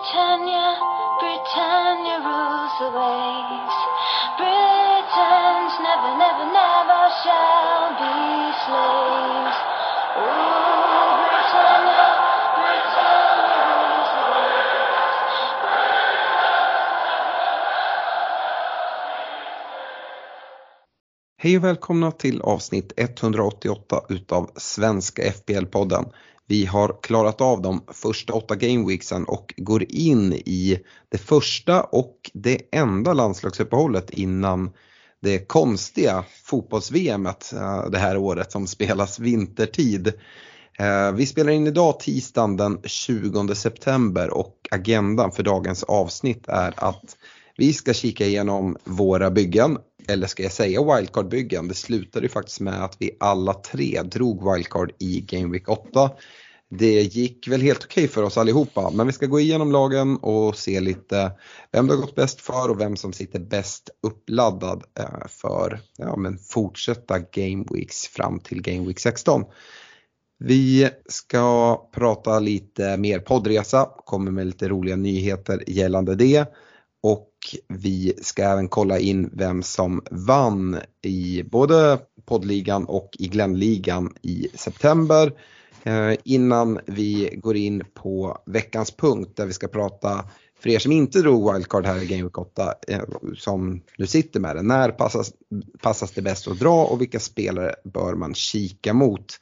Britannia, Britannia rules the waves. Britons never, never, never shall be slaves. Oh, Britannia, Britannia rules the waves. Hej och välkomna till avsnitt 188 utav Svenska FPL-podden. Vi har klarat av de första åtta gameweeksen och går in i det första och det enda landslagsuppehållet innan det konstiga fotbolls-VMet eh, det här året som spelas vintertid. Eh, vi spelar in idag tisdagen den 20 september och agendan för dagens avsnitt är att vi ska kika igenom våra byggen, eller ska jag säga wildcard-byggen. Det slutade ju faktiskt med att vi alla tre drog wildcard i Game Week 8. Det gick väl helt okej för oss allihopa, men vi ska gå igenom lagen och se lite vem det har gått bäst för och vem som sitter bäst uppladdad eh, för ja, men fortsätta Game Weeks fram till Game Week 16. Vi ska prata lite mer poddresa, kommer med lite roliga nyheter gällande det. Och vi ska även kolla in vem som vann i både poddligan och i Glennligan i september. Eh, innan vi går in på veckans punkt där vi ska prata för er som inte drog wildcard här i Game Week 8 eh, som nu sitter med det. När passas, passas det bäst att dra och vilka spelare bör man kika mot?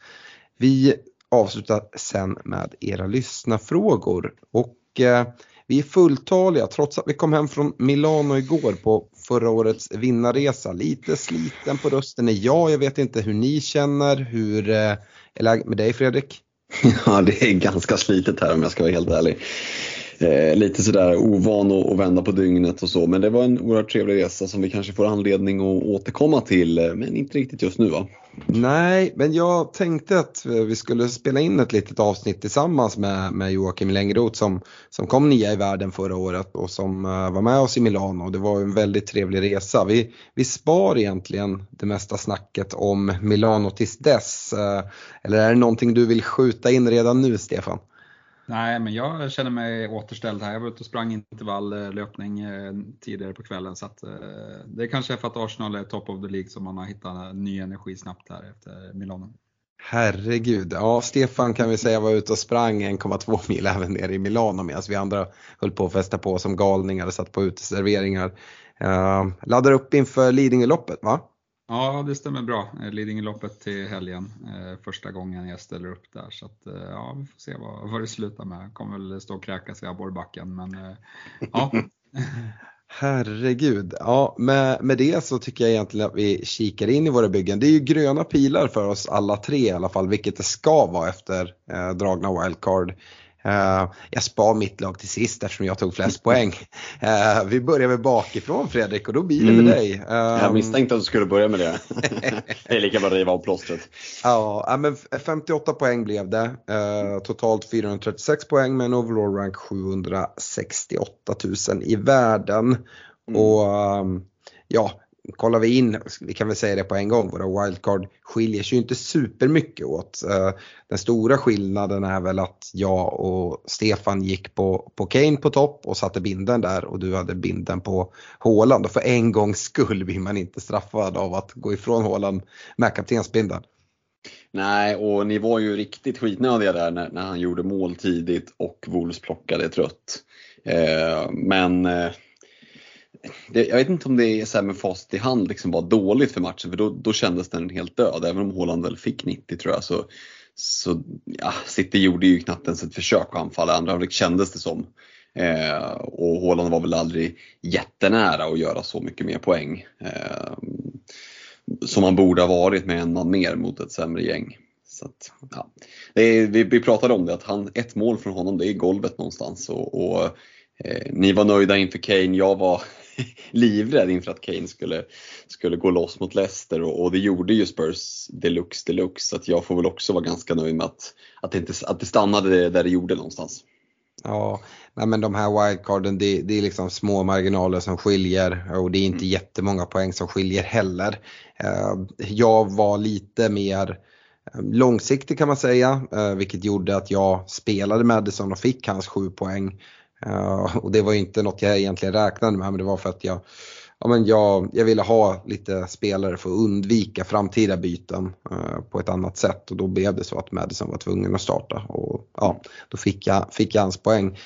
Vi avslutar sen med era lyssnarfrågor och eh, vi är fulltaliga trots att vi kom hem från Milano igår på förra årets vinnarresa. Lite sliten på rösten är jag, jag vet inte hur ni känner. Hur eh, är läget med dig Fredrik? Ja, det är ganska slitet här om jag ska vara helt ärlig. Eh, lite sådär ovan att, vända på dygnet och så, men det var en oerhört trevlig resa som vi kanske får anledning att återkomma till, eh, men inte riktigt just nu va? Nej, men jag tänkte att eh, vi skulle spela in ett litet avsnitt tillsammans med, med Joakim Längroth som, som kom nia i världen förra året och som uh, var med oss i Milano. Det var en väldigt trevlig resa. Vi, vi spar egentligen det mesta snacket om Milano tills dess. Uh, eller är det någonting du vill skjuta in redan nu Stefan? Nej, men jag känner mig återställd här. Jag var ute och sprang intervalllöpning eh, löpning eh, tidigare på kvällen. Så att, det det kanske är för att Arsenal är top of the League som man har hittat ny energi snabbt här efter Milano. Herregud, ja Stefan kan vi säga var ute och sprang 1,2 mil även nere i Milano medan vi andra höll på att festa på som galningar och satt på uteserveringar. Uh, laddar upp inför Lidingöloppet va? Ja, det stämmer bra. Eh, Lidingöloppet till helgen. Eh, första gången jag ställer upp där. Så att, eh, ja, vi får se vad, vad det slutar med. Kommer väl stå och kräkas i abborrbacken, men eh, ja. Herregud, ja med, med det så tycker jag egentligen att vi kikar in i våra byggen. Det är ju gröna pilar för oss alla tre i alla fall, vilket det ska vara efter eh, dragna wildcard. Uh, jag spar mitt lag till sist eftersom jag tog flest poäng. Uh, vi börjar väl bakifrån Fredrik och då blir det med Mm. dig. Jag misstänkte att du skulle börja med det. det är lika bra att riva av plåstret. Ja, men 58 poäng blev det. Uh, totalt 436 poäng med en overall rank 768 000 i världen. Mm. Och um, ja, kollar vi in, vi kan väl säga det på en gång, våra wildcard skiljer sig ju inte supermycket åt. Eh, den stora skillnaden är väl att jag och Stefan gick på, på Kane på topp och satte binden där och du hade binden på Håland. Och för en gångs skull blir man inte straffad av att gå ifrån Håland med kaptensbindeln. Nej, och ni var ju riktigt skitnödiga där när, när han gjorde mål tidigt och Wolves plockade trött. Eh, men eh, det, jag vet inte om det är så här med facit i hand liksom var dåligt för matchen för då, då kändes den helt död. Även om Haaland väl fick 90 tror jag så, så ja, City gjorde ju knappt ens ett försök att anfalla. Andra halvlek kändes det som. Eh, och Haaland var väl aldrig jättenära att göra så mycket mer poäng. Eh, som han borde ha varit med en man mer mot ett sämre gäng. Så att, ja. det är, vi, vi pratade om det, att han, ett mål från honom det är golvet någonstans. Och, och eh, Ni var nöjda inför Kane, jag var livrädd inför att Kane skulle, skulle gå loss mot Leicester och, och det gjorde ju Spurs deluxe deluxe. Så att jag får väl också vara ganska nöjd med att, att, det, inte, att det stannade där det gjorde någonstans. Ja, nej men de här wildcarden det, det är liksom små marginaler som skiljer och det är inte jättemånga poäng som skiljer heller. Eh, Jag var lite mer eh, långsiktig kan man säga, eh, vilket gjorde att jag spelade Madison och fick hans sju poäng. Uh, och det var ju inte något jag egentligen räknade med men det var för att jag, ja, men jag, jag ville ha lite spelare för att undvika framtida byten uh, på ett annat sätt och då blev det så att Madison var tvungen att starta och ja, då fick jag, fick jag hans poäng.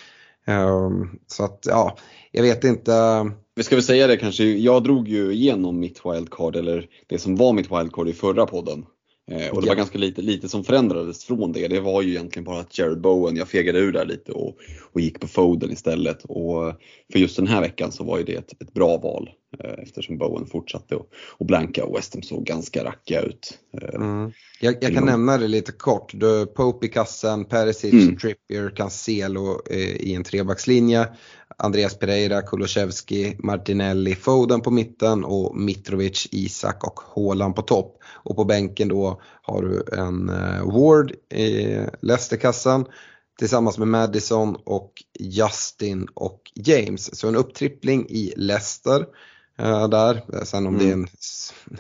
Uh, så att ja, jag vet inte. Vi ska väl säga det kanske, jag drog ju igenom mitt wildcard eller det som var mitt wildcard i förra podden. Eh, och det var ganska lite, lite som förändrades från det. Det var ju egentligen bara att Jared Bowen, jag fegade ur där lite och, och gick på Foden istället. Och för just den här veckan så var ju det ett, ett bra val eh, eftersom Bowen fortsatte och, och blanka och Westham såg ganska rackiga ut. Eh, mm. Jag, jag, kan nämna det lite kort. Du, Pope i kassen, Perisic, mm. Trippier, Cancelo eh, i en trebackslinje. Andreas Pereira, Kulusevski, Martinelli, Foden på mitten och Mitrovic, Isak och Haaland på topp. Och på bänken då har du en uh, Ward i Leicesterkassan tillsammans med Madison och Justin och James. Så en upptrippling i Leicester. Uh, där. Sen om mm. det är en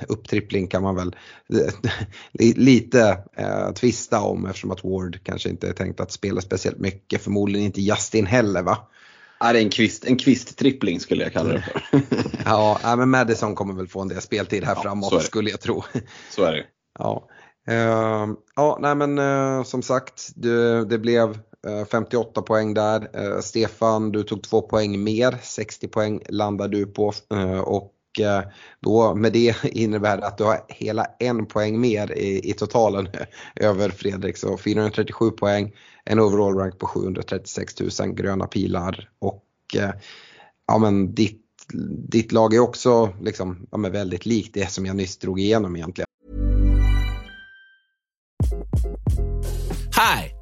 upptrippling kan man väl lite uh, tvista om eftersom att Ward kanske inte är tänkt att spela speciellt mycket. Förmodligen inte Justin heller va? Är en, kvist, en kvisttrippling skulle jag kalla det för. ja, men Madison kommer väl få en del speltid här ja, framåt skulle jag tro. Så är det. Ja, uh, ja nej men uh, som sagt det, det blev uh, eh, 58 poäng där. Stefan, du tog två poäng mer, 60 poäng landar du på och Eh, då med det innebär det att du har hela en poäng mer i, i totalen över Fredrik. Så 437 poäng, en overall rank på 736 000 gröna pilar och eh, ja men ditt, ditt lag är också liksom, ja, men väldigt likt det som jag nyss drog igenom egentligen. Hi,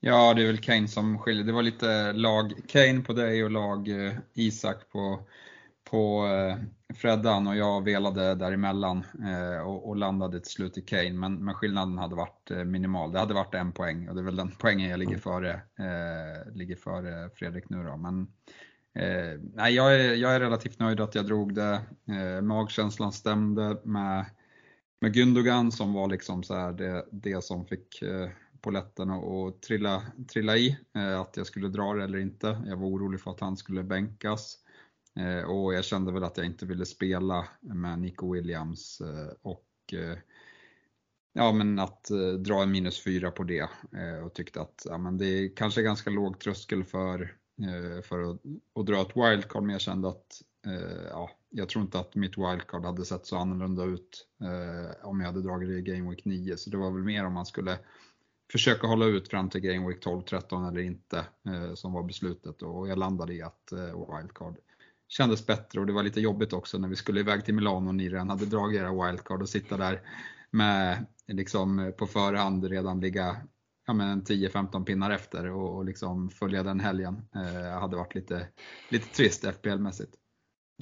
Ja, det är väl Kane som skiljer. Det var lite lag Kane på dig och lag eh, Isak på, på eh, Freddan och jag velade däremellan eh, och, och landade till slut i Kane. Men, men skillnaden hade varit minimal. Det hade varit en poäng och det är väl den poängen jag ligger mm. före, eh, ligger före Fredrik nu då. Men, eh, nej, jag, är, jag är relativt nöjd att jag drog det. Eh, magkänslan stämde med, med Gündogan som var liksom så här det, det som fick eh, poletten och trilla, trilla i, eh, att jag skulle dra det eller inte. Jag var orolig för att han skulle bänkas. Eh, och jag kände väl att jag inte ville spela med Nico Williams eh, och eh, ja, men att eh, dra en minus fyra på det eh, och tyckte att ja, men det är kanske ganska låg tröskel för, för att, att dra ett wildcard. Men jag kände att ja, jag tror inte att mitt wildcard hade sett så annorlunda ut om jag hade dragit det i Game Week 9 så det var väl mer om man skulle försöka hålla ut fram till Game Week 12-13 eller inte eh, som var beslutet och jag landade i att eh, wildcard kändes bättre och det var lite jobbigt också när vi skulle iväg till Milano och ni redan hade dragit era wildcard och sitta där med liksom på förhand redan ligga ja, 10-15 pinnar efter och, och liksom följa den helgen. Eh, hade varit lite, lite trist FPL-mässigt.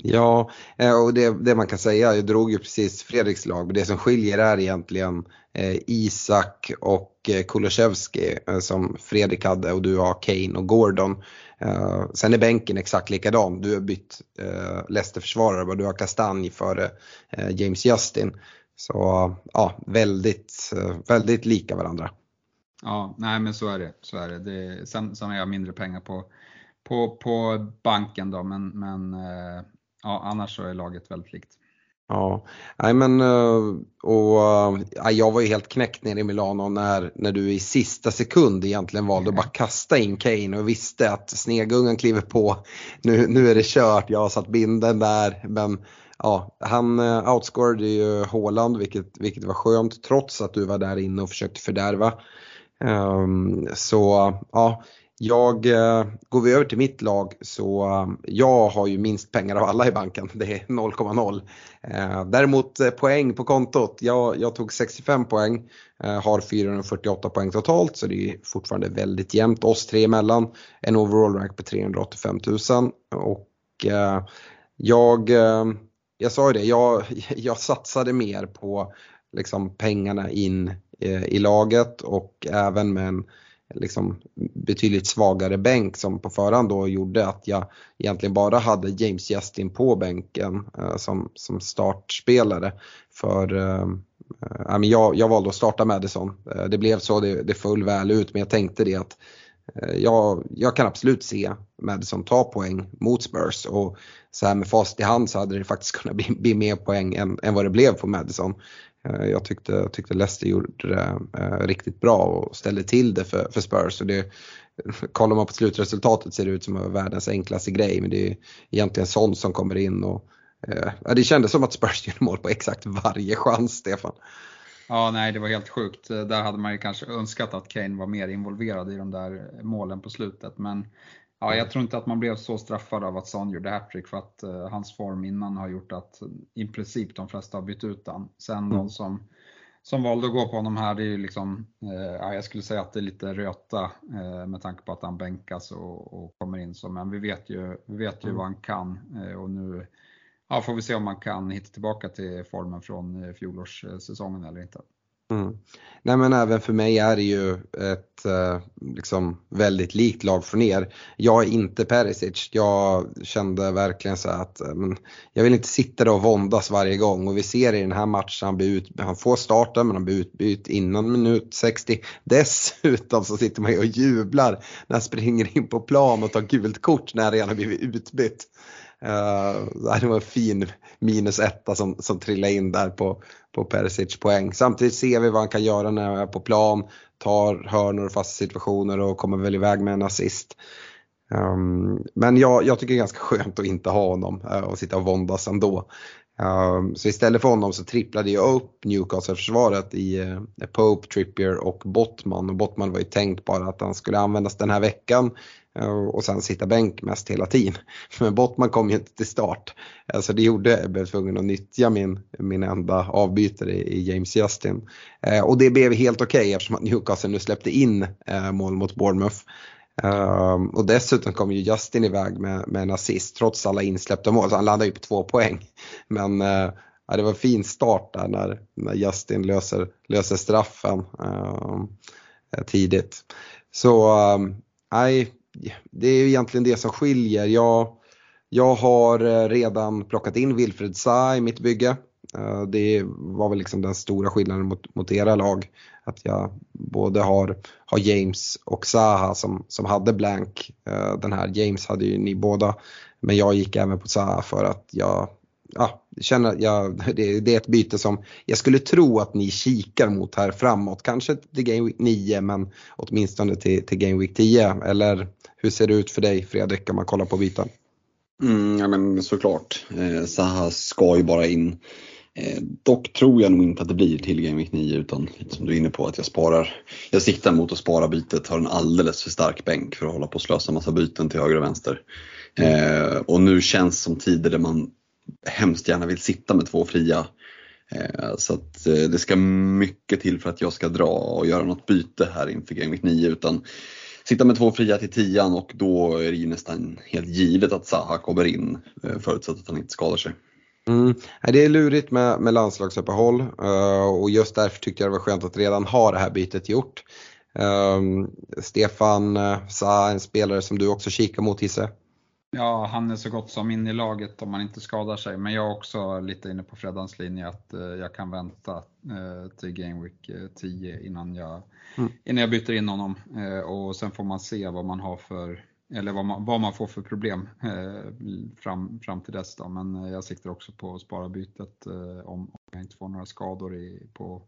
Ja, eh, och det, det, man kan säga, jag drog ju precis Fredriks lag, men det som skiljer är egentligen eh, Isak och eh, Kulusevski eh, som Fredrik hade och du har Kane och Gordon. Eh, sen är bänken exakt likadan, du har bytt eh, Leicester-försvarare och du har Kastanj före eh, James Justin. Så ja, väldigt, väldigt lika varandra. Ja, nej men så är det. Så är det. det sen, sen har jag mindre pengar på, på, på banken då, men, men ja, annars så är laget väldigt likt. Ja, nej men eh, och ja, jag var ju helt knäckt nere i Milano när, när du i sista sekund egentligen valde att bara kasta in Kane och visste att snegungan kliver på. Nu, nu är det kört, jag har satt binden där. Men ja, han uh, outscorade ju Håland vilket, vilket var skönt trots att du var där inne och försökte fördärva. Um, så ja, jag, eh, går vi över till mitt lag så eh, jag har ju minst pengar av alla i banken. Det är 0,0. Eh, däremot eh, poäng på kontot. Jag, jag tog 65 poäng. Eh, har 448 poäng totalt så det är fortfarande väldigt jämnt oss tre emellan. En overall rank på 385 000 och eh, jag, eh, jag sa ju det, jag, jag satsade mer på liksom pengarna in eh, i laget och även med en liksom betydligt svagare bänk som på förhand då gjorde att jag egentligen bara hade James Justin på bänken eh, som, som startspelare. För eh, eh jag, jag valde att starta Madison. Eh, det blev så, det, det föll väl ut men jag tänkte det att eh, jag, jag kan absolut se Madison ta poäng mot Spurs och så här med fast i hand så hade det faktiskt kunnat bli, bli mer poäng än, än vad det blev på Madison. Eh, jag tyckte, tyckte Leicester gjorde det eh, riktigt bra och ställde till det för, för Spurs. Och det, kollar man på slutresultatet ser det ut som världens enklaste grej men det är egentligen sånt som kommer in. Och, eh, det kändes som att Spurs gjorde mål på exakt varje chans, Stefan. Ja, nej det var helt sjukt. Eh, där hade man ju kanske önskat att Kane var mer involverad i de där målen på slutet. Men Ja, jag tror inte att man blev så straffad av att Son gjorde hattrick för att uh, hans form innan har gjort att i princip de flesta har bytt ut han. Sen mm. de som, som valde att gå på honom här, det är ju liksom, uh, ja, jag skulle säga att det är lite röta uh, med tanke på att han bänkas och, och, kommer in så, men vi vet ju, vi vet ju mm. vad han kan och nu ja, får vi se om han kan hitta tillbaka till formen från fjolårssäsongen eller inte. Mm. Nej men även för mig är det ju ett eh, liksom väldigt likt lag från er. Jag är inte Perisic. Jag kände verkligen så att eh, jag vill inte sitta där och våndas varje gång och vi ser i den här matchen han, blir ut, han får starten men han blir utbytt innan minut 60. Dessutom så sitter man ju och jublar när han springer in på plan och tar gult kort när han redan blivit utbytt. Uh, det var en fin minus etta som, som trillade in där på, på Perisic poäng. Samtidigt ser vi vad han kan göra när han är på plan, tar hörnor och fasta situationer och kommer väl iväg med en assist. Um, men jag, jag tycker det är ganska skönt att inte ha honom uh, och sitta och våndas ändå. Um, så istället för honom så tripplade jag upp Newcastle-försvaret i uh, Pope, Trippier och Bottman. Och Bottman var ju tänkt bara att han skulle användas den här veckan Eh, och sen sitta bänk mest hela tiden. Men Bottman kom ju inte till start. Alltså det gjorde jag blev tvungen att nyttja min, min enda avbytare i, James Justin. Eh, och det blev helt okej okay, eftersom att Newcastle nu släppte in eh, mål mot Bournemouth. Um, och dessutom kom ju Justin iväg med, med en assist trots alla insläppta mål, så han landade ju på två poäng. Men uh, ja, det var en fin start där när, när Justin löser, löser straffen ehm, tidigt. Så um, nej, det är ju egentligen det som skiljer. Jag, jag har eh, redan plockat in Wilfred Zaha i mitt bygge. Eh, det var väl liksom den stora skillnaden mot, mot era lag. Att jag både har, har James och Zaha som, som hade blank. Eh, den här James hade ju ni båda. Men jag gick även på Zaha för att jag ja, känner jag, det, det, är ett byte som jag skulle tro att ni kikar mot här framåt. Kanske till Game Week 9 men åtminstone till, till Game Week 10. Eller hur ser det ut för dig Fredrik om man kollar på byten? Mm, ja men såklart. Eh, Zaha ska ju bara in. Eh, dock tror jag nog inte att det blir till Game Week 9 utan som du är inne på att jag sparar. Jag siktar mot att spara bytet, har en alldeles för stark bänk för att hålla på och slösa massa byten till höger och vänster. Eh, och nu känns som tider där man hemskt gärna vill sitta med två fria. Eh, så att eh, det ska mycket till för att jag ska dra och göra något byte här inför Game Week 9 utan sitta med två fria till tian och då är det ju nästan helt givet att Zaha kommer in eh, förutsatt att han inte skadar sig. Mm. Det är lurigt med, med landslagsuppehåll eh, och just därför tyckte jag det var skönt att redan ha det här bytet gjort. Ehm, Stefan eh, Zaha en spelare som du också kikar mot gissar Ja, han är så gott som in i laget om man inte skadar sig. Men jag är också lite inne på Freddans linje att uh, jag kan vänta uh, till Game Week 10 innan jag, mm. innan jag byter in honom. och sen får man se vad man har för eller vad man, vad man får för problem eh, fram, fram till dess. Då. Men jag siktar också på att spara bytet eh, om, om jag inte får några skador i, på,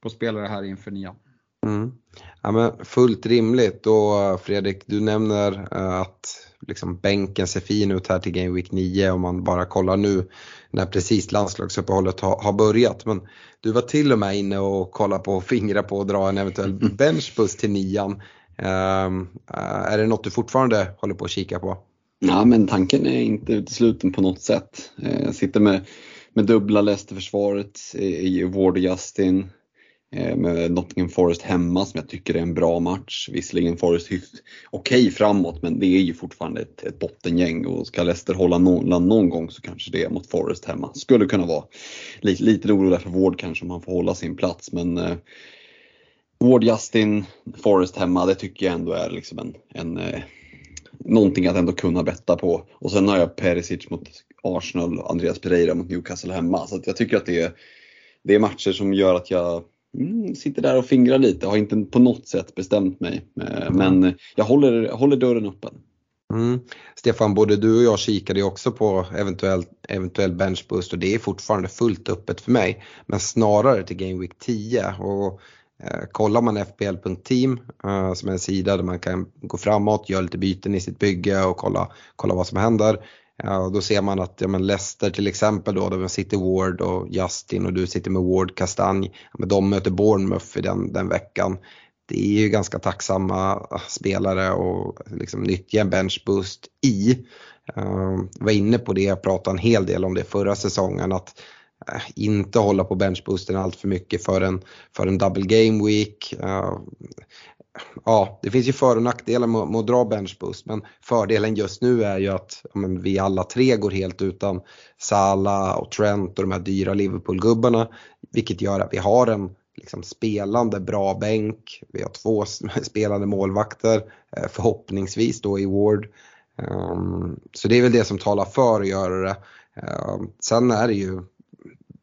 på spelare här inför nian. Mm. Ja, men fullt rimligt och Fredrik, du nämner eh, att liksom bänken ser fin ut här till Game Week 9 om man bara kollar nu när precis landslagsuppehållet har, har börjat. Men du var till och med inne och kollade på och fingra på att dra en eventuell benchbus till nian. Ehm, är det något du fortfarande håller på att kika på? Ja, men tanken är inte utesluten på något sätt. Jag sitter med, med dubbla Leicester-försvaret i Ward och Justin. Eh, med Nottingham Forest hemma som jag tycker är en bra match. Visserligen Forest okej okay framåt men det är ju fortfarande ett, ett bottengäng och ska Leicester hålla nollan någon gång så kanske det är mot Forest hemma. Skulle kunna vara lite, lite orolig för Ward kanske om han får hålla sin plats men eh, Ward, Justin, Forest hemma det tycker jag ändå är liksom en, en eh, någonting att ändå kunna betta på. Och sen har jag Perisic mot Arsenal och Andreas Pereira mot Newcastle hemma. Så jag tycker att det är, det är matcher som gör att jag mm, sitter där och fingrar lite, har inte på något sätt bestämt mig. Eh, men jag håller, håller dörren öppen. Mm. Stefan, både du och jag kikade också på eventuell, eventuell benchboost och det är fortfarande fullt öppet för mig. Men snarare till Game Week 10. Och, eh, kollar man FPL.team eh, som är en sida där man kan gå framåt, göra lite byten i sitt bygge och kolla, kolla vad som händer. Ja, och då ser man att ja, men Leicester till exempel då, där sitter Ward och Justin och du sitter med Ward Kastanj. Ja, de möter Bournemouth i den, den veckan. Det är ju ganska tacksamma ah, spelare och liksom nyttja en benchboost i. Uh, var inne på det, jag pratade en hel del om det förra säsongen att uh, inte hålla på benchboosten allt för mycket för en, för en double game week. Uh, ja, det finns ju för och nackdelar med, med att dra benchboost men fördelen just nu är ju att ja, men vi alla tre går helt utan Salah och Trent och de här dyra Liverpool-gubbarna. Vilket gör att vi har en liksom, spelande bra bänk. Vi har två spelande målvakter eh, förhoppningsvis då i Ward. Um, så det är väl det som talar för att göra det. Um, sen är det ju,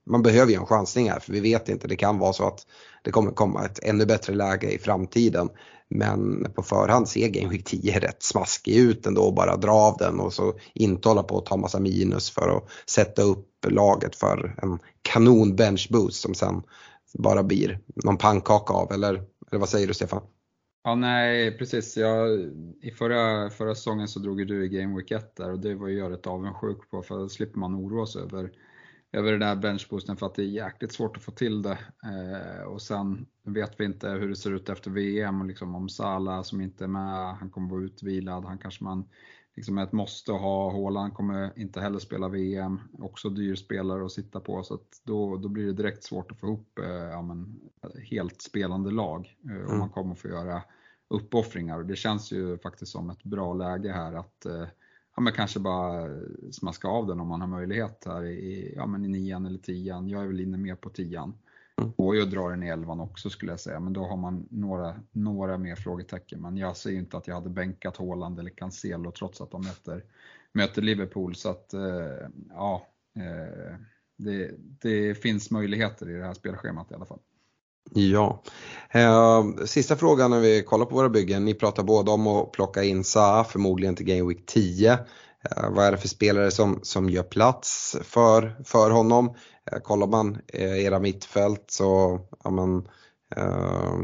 man behöver ju en chansning här för vi vet inte, det kan vara så att det kommer komma ett ännu bättre läge i framtiden. Men på förhand ser Game Week 10 rätt smaskig ut ändå och bara dra av den och så inte hålla på att ta massa minus för att sätta upp laget för en kanon bench boost som sen bara blir någon pannkaka av eller, eller vad säger du Stefan? Ja nej precis, jag, i förra, förra säsongen så drog ju du i Game Week 1 där och det var ju jag rätt avundsjuk på för då slipper man oroa sig över över den där benchboosten för att det är jäkligt svårt att få till det. Eh, och sen vet vi inte hur det ser ut efter VM, och liksom om Salah som inte är med, han kommer vara utvilad, han kanske man liksom är ett måste ha. Haaland kommer inte heller spela VM, också dyr spelare att sitta på så att då, då blir det direkt svårt att få ihop eh, ja, men, helt spelande lag eh, mm. och man kommer få göra uppoffringar och det känns ju faktiskt som ett bra läge här att eh, ja, men kanske bara smaska av den om man har möjlighet här i, ja, men i nian eller tian. Jag är väl inne mer på tian. Mm. Går ju att dra den i elvan också skulle jag säga, men då har man några, några mer frågetecken. Men jag ser ju inte att jag hade bänkat Håland eller Cancelo trots att de möter, möter Liverpool. Så att, eh, ja, eh, det, det finns möjligheter i det här spelschemat i alla fall. Ja. Ehm, sista frågan när vi kollar på våra byggen. Ni pratar båda om att plocka in Saa förmodligen till Game Week 10. Ehm, vad är det för spelare som, som gör plats för, för honom? Ehm, kollar man eh, era mittfält så, ja men, eh,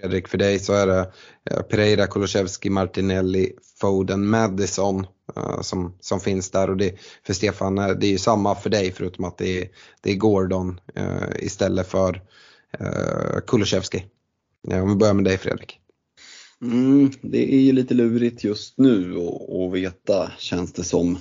Fredrik för dig så är det eh, Pereira, Kulusevski, Martinelli, Foden, Madison eh, som, som finns där och det, för Stefan eh, det är ju samma för dig förutom att det är, det är Gordon istället för Kulusevski. Om vi börjar med dig Fredrik. Mm, det är ju lite lurigt just nu att veta känns det som.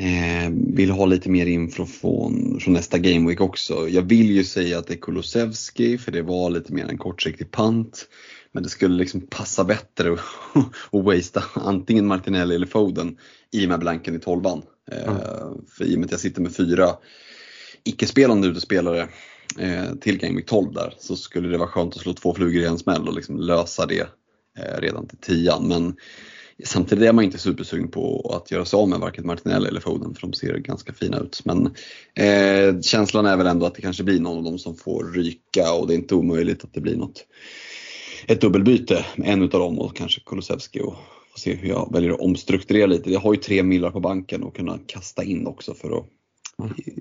Eh, vill ha lite mer info från, från nästa Game Week också. Jag vill ju säga att det är Kulusevski för det var lite mer en kortsiktig pant. Men det skulle liksom passa bättre att, wastea antingen Martinelli eller Foden i med blanken i tolvan. Eh, mm. För i och med att jag sitter med fyra icke-spelande utespelare eh, till Game Week 12 där så skulle det vara skönt att slå två flugor i en smäll och liksom lösa det eh, redan till tian. Men Samtidigt är man inte supersugen på att göra sig av med varken Martinelli eller Foden för de ser ganska fina ut. Men eh, känslan är väl ändå att det kanske blir någon av dem som får ryka och det är inte omöjligt att det blir något ett dubbelbyte med en utav dem och kanske Kulusevski och får se hur jag väljer att omstrukturera lite. Jag har ju tre millar på banken och kunna kasta in också för att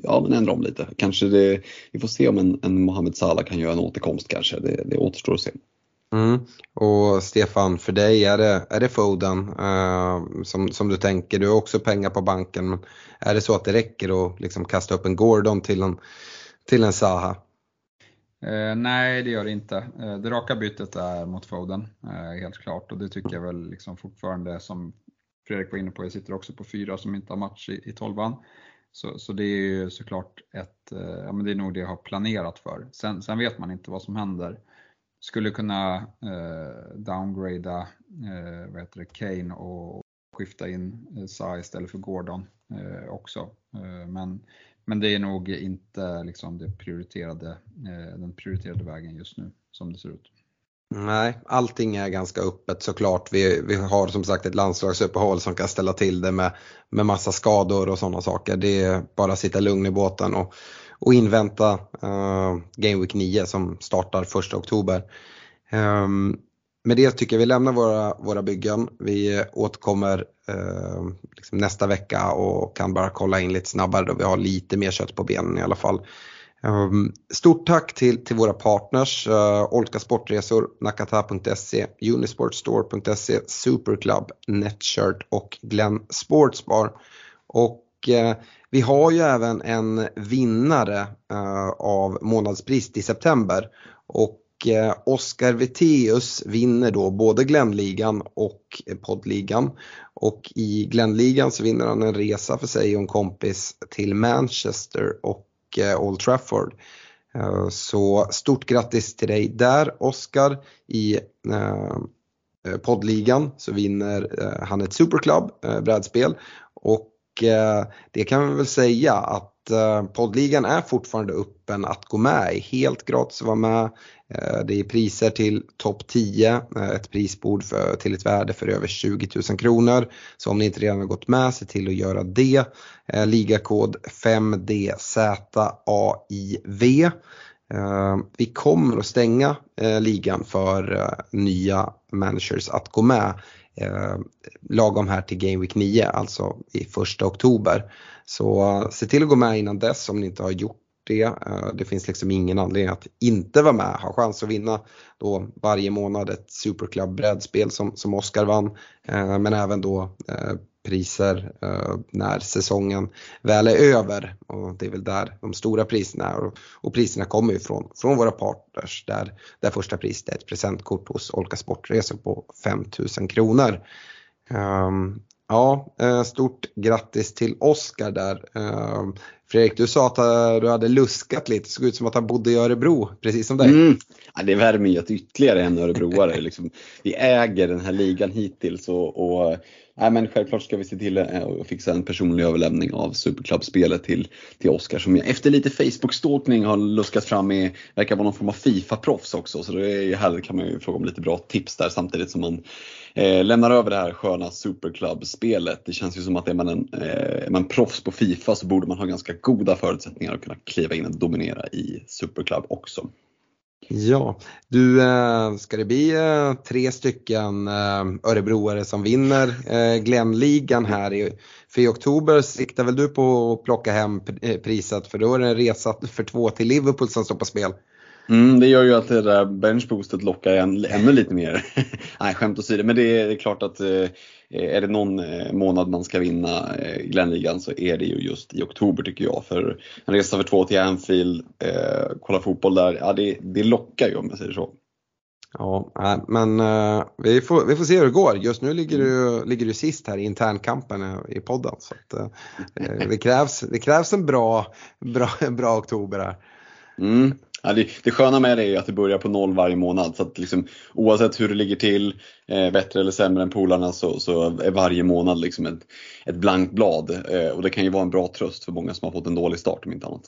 ja, men ändra om lite. Kanske det, vi får se om en, en Mohamed Salah kan göra en återkomst kanske. Det, det återstår att se. Mm. Och Stefan, för dig är det, är det Foden uh, som, som du tänker? Du har också pengar på banken. Men är det så att det räcker att liksom kasta upp en Gordon till en, till en Saha? Uh, eh, nej, det gör det inte. Uh, det raka bytet är mot Foden, helt klart. Och det tycker jag väl liksom fortfarande, som Fredrik var inne på, jag sitter också på fyra som inte har match i, i tolvan. Så, så det är ju såklart ett, ja men det är nog det jag har planerat för. Sen, sen vet man inte vad som händer. Skulle kunna eh, downgrada eh, vad heter det, Kane och skifta in eh, Sa istället för Gordon eh, också. Eh, men, men det är nog inte liksom det prioriterade, eh, den prioriterade vägen just nu som det ser ut. Nej, allting är ganska öppet såklart. Vi, vi har som sagt ett landslagsuppehåll som kan ställa till det med, med massa skador och sådana saker. Det är bara att sitta lugn i båten och, och invänta uh, Game Week 9 som startar 1 oktober. Um, med det tycker jag vi lämnar våra, våra byggen. Vi återkommer uh, liksom nästa vecka och kan bara kolla in lite snabbare då vi har lite mer kött på benen i alla fall. Um, stort tack till, till våra partners, uh, Olka Sportresor, Nakata.se, Unisportstore.se, Superclub, Netshirt och Glenn Sportsbar. Och uh, vi har ju även en vinnare eh, av månadspris i september. Och eh, uh, Oskar Veteus vinner då både Glennligan och poddligan. Och i Glennligan så vinner han en resa för sig och en kompis till Manchester och Eh, Old Trafford. Så stort grattis till dig där Oskar i eh, poddligan så vinner han ett Superclub brädspel och Eh, det kan vi väl säga att eh, poddligan är fortfarande öppen att gå med i. Helt gratis att vara med. Eh, det är priser till topp 10, ett prisbord för, till ett värde för över 20 000 kronor. Så om ni inte redan har gått med, se till att göra det. Ligakod 5DZAIV. Vi kommer att stänga ligan för nya managers att gå med Eh, lagom här till Game Week 9, alltså i första oktober. Så eh, se till att gå med innan dess om ni inte har gjort det. Eh, det finns liksom ingen anledning att inte vara med, ha chans att vinna då varje månad ett Superclub brädspel som, som Oskar vann. Men även då priser eh, när säsongen väl är över och det är väl där de stora priserna är och, priserna kommer ju från, från våra partners där, där första priset är ett presentkort hos Olka Sportresor på 5000 kronor. Um, ja, eh, stort grattis till Oskar där. Um, Fredrik, du sa att eh, du hade luskat lite, det såg ut som att han bodde i Örebro, precis som dig. Mm. Ja, det värmer ju att ytterligare en örebroare. liksom, vi äger den här ligan hittills och, och nej, men självklart ska vi se till eh, att fixa en personlig överlämning av Superklubbspelet till, till Oskar som jag efter lite Facebook-stalkning har luskat fram med, verkar vara någon form av Fifa-proffs också. Så det är härligt, kan man ju fråga om lite bra tips där samtidigt som man eh, lämnar över det här sköna Superklubbspelet. Det känns ju som att är man, en, eh, är man proffs på Fifa så borde man ha ganska goda förutsättningar att kunna kliva in och dominera i Superklubb också. Ja, du, eh, ska det bli eh, tre stycken eh, örebroare som vinner Glenligan här i, för i oktober siktar väl du på att plocka hem priset för då är det en resa för två till Liverpool som står på spel. Mm, det gör ju att det där benchboostet lockar än, ännu lite mer. Nej, skämt åsido, men det är klart att eh, är det någon eh, månad man ska vinna eh, Glenligan så är det ju just i oktober tycker jag. För en resa för två till Anfield, eh, kolla fotboll där, ja det, det lockar ju om jag säger så. Ja, men uh, vi, får, vi får se hur det går. Just nu ligger du, ligger du sist här i internkampen i podden. Så att, uh, det, krävs, det krävs en bra, bra, bra oktober här. Mm. Ja, det, det sköna med det är att det börjar på noll varje månad. Så att liksom, oavsett hur det ligger till, eh, bättre eller sämre än polarna, så, så är varje månad liksom ett, ett blankt blad. Eh, och det kan ju vara en bra tröst för många som har fått en dålig start om inte annat.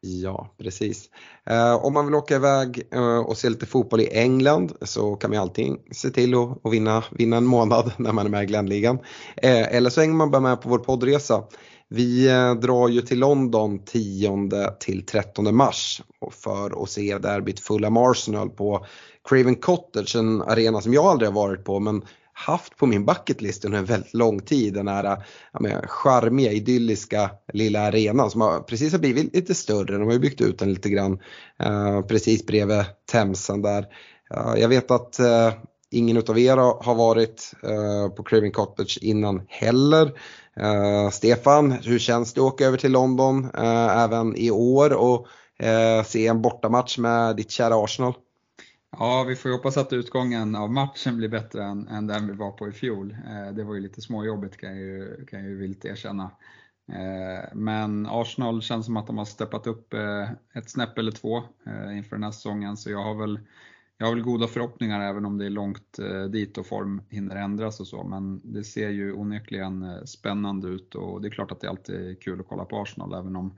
Ja, precis. Eh, om man vill åka iväg eh, och se lite fotboll i England så kan man alltid se till att, vinna, vinna en månad när man är med i Glenligan. Eh, eller så hänger man bara med på vår poddresa. Vi eh, drar ju till London 10 till 13 mars för att se derbyt Fulham Arsenal på Craven Cottage, en arena som jag aldrig har varit på men haft på min bucketlist under en väldigt lång tid. Den här ja, men, charmiga, idylliska lilla arenan som har, precis har blivit lite större. De har ju byggt ut den lite grann eh, precis bredvid Themsen där. Eh, jag vet att eh, ingen utav er har varit eh, på Craven Cottage innan heller. Uh, Stefan, hur känns det att åka över till London uh, även i år? Och uh, se en bortamatch med ditt kära Arsenal? Ja, vi får ju hoppas att utgången av matchen blir bättre än, än den vi var på i fjol. Det var ju lite småjobbigt kan jag ju, kan jag ju vilt erkänna. Men Arsenal känns som att de har steppat upp ett snäpp eller två inför den här säsongen, så jag har väl jag har väl goda förhoppningar även om det är långt dit och form hinner ändras och så, men det ser ju onekligen spännande ut och det är klart att det alltid är kul att kolla på Arsenal även om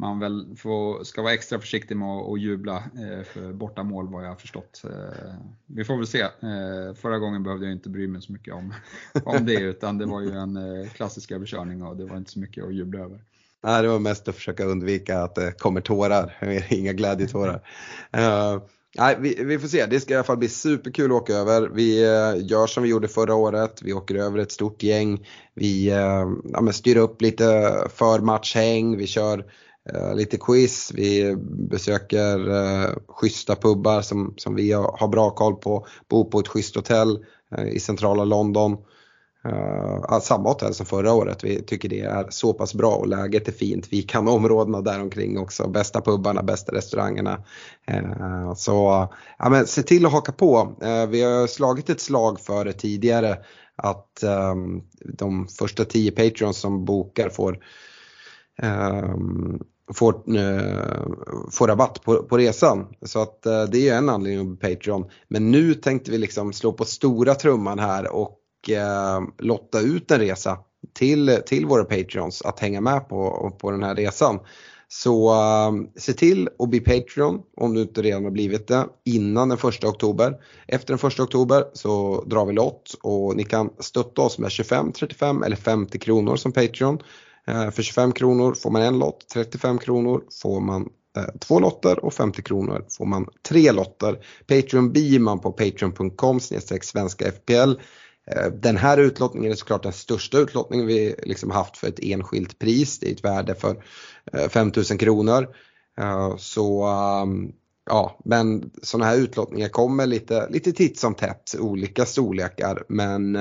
man väl får, ska vara extra försiktig med att, jubla eh, för bortamål vad jag har förstått. Eh, vi får väl se. Eh, förra gången behövde jag inte bry mig så mycket om, om det utan det var ju en klassisk överkörning och det var inte så mycket att jubla över. Nej, det var mest att försöka undvika att det kommer tårar, inga glädjetårar. Nej, vi, vi, får se, det ska i alla fall bli superkul att åka över. Vi eh, gör som vi gjorde förra året, vi åker över ett stort gäng. Vi uh, ja, styr upp lite förmatchhäng, vi kör Eh, lite quiz, vi besöker uh, schyssta pubbar som, som vi har bra koll på, bor på ett schysst hotell uh, i centrala London. Uh, samma hotell som förra året, vi tycker det är så pass bra och läget är fint. Vi kan områdena däromkring också, bästa pubbarna, bästa restaurangerna. Uh, så ja, men se till att haka på. Uh, vi har slagit ett slag för det tidigare att um, de första tio patrons som bokar får um, får, eh, får rabatt på, på resan. Så att eh, det är en anledning på Patreon. Men nu tänkte vi liksom slå på stora trumman här och eh, lotta ut en resa till, till våra Patreons att hänga med på, på den här resan. Så uh, se till att bli Patreon om du inte redan har blivit det innan den 1 oktober. Efter den 1 oktober så drar vi lott och ni kan stötta oss med 25, 35 eller 50 kronor som Patreon. Eh, för 25 kronor får man en lott, 35 kronor får man eh, två lotter och 50 kronor får man tre lotter. Patreon blir man på patreon.com svenska FPL. Eh, den här utlottningen är såklart den största utlottningen vi liksom haft för ett enskilt pris. Det är ett värde för eh, 5000 kronor. Eh, så ehm, ja, men sådana här utlottningar kommer lite, lite titt som tätt, olika storlekar. Men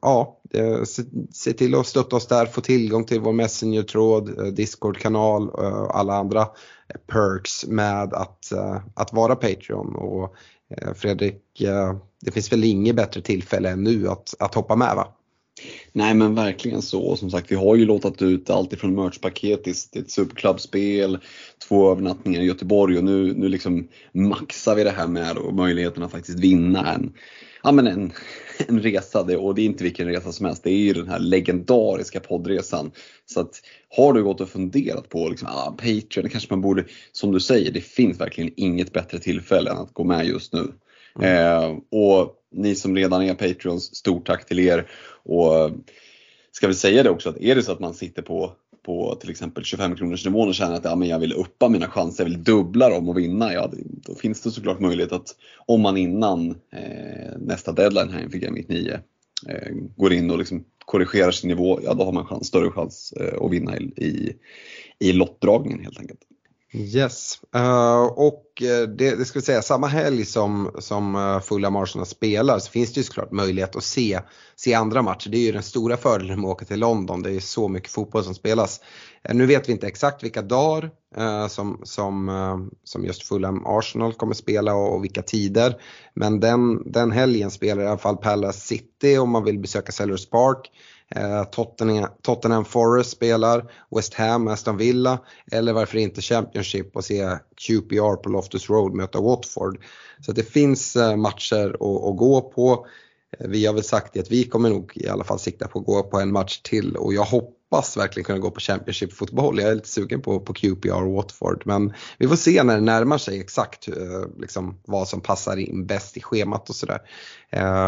ja, se, till att stötta oss där, få tillgång till vår Messenger-tråd, Discord-kanal och alla andra perks med att, att vara Patreon. Och Eh, Fredrik, eh, det finns väl inget bättre tillfälle än nu att, att hoppa med va? Nej men verkligen så. Som sagt vi har ju låtat ut allt ifrån merchpaket till ett superklubbspel, två övernattningar i Göteborg och nu, nu liksom maxar vi det här med möjligheten att faktiskt vinna en, ja, men en, en resa och det är inte vilken resa som helst. Det är ju den här legendariska poddresan. Så att har du gått och funderat på liksom, ah, Patreon, det kanske man borde, som du säger, det finns verkligen inget bättre tillfälle än att gå med just nu. Mm. Eh, och ni som redan är Patreons, stort tack till er. Och ska vi säga det också att är det så att man sitter på på till exempel 25 kronors nivån och känner att ja, men jag vill uppa mina chanser, jag vill dubbla dem och vinna, ja, då finns det såklart möjlighet att om man innan eh, nästa deadline här inför Game 9 eh, går in och liksom korrigerar sin nivå, ja då har man chans, större chans eh, att vinna i, i, i lottdragningen helt enkelt. Yes, uh, och eh, det, det ska vi säga, samma helg som, som eh, Fulham Arsenal spelar så finns det ju såklart möjlighet att se, se andra matcher. Det är ju den stora fördelen med att åka till London, det är så mycket fotboll som spelas. Uh, nu vet vi inte exakt vilka dagar som, som, som just Fulham Arsenal kommer spela och, och, vilka tider. Men den, den helgen spelar i alla fall Palace City om man vill besöka Sellers Park. Eh, Tottenham, Tottenham Forest spelar, West Ham, Aston Villa eller varför inte Championship och se QPR på Loftus Road möta Watford. Så det finns eh, matcher att, att gå på. Eh, vi har väl sagt att vi kommer nog i alla fall sikta på att gå på en match till och jag hoppas hoppas verkligen kunna gå på Championship-fotboll. Jag är lite sugen på, på QPR och Watford. Men vi får se när det närmar sig exakt eh, liksom, vad som passar in bäst i schemat och sådär.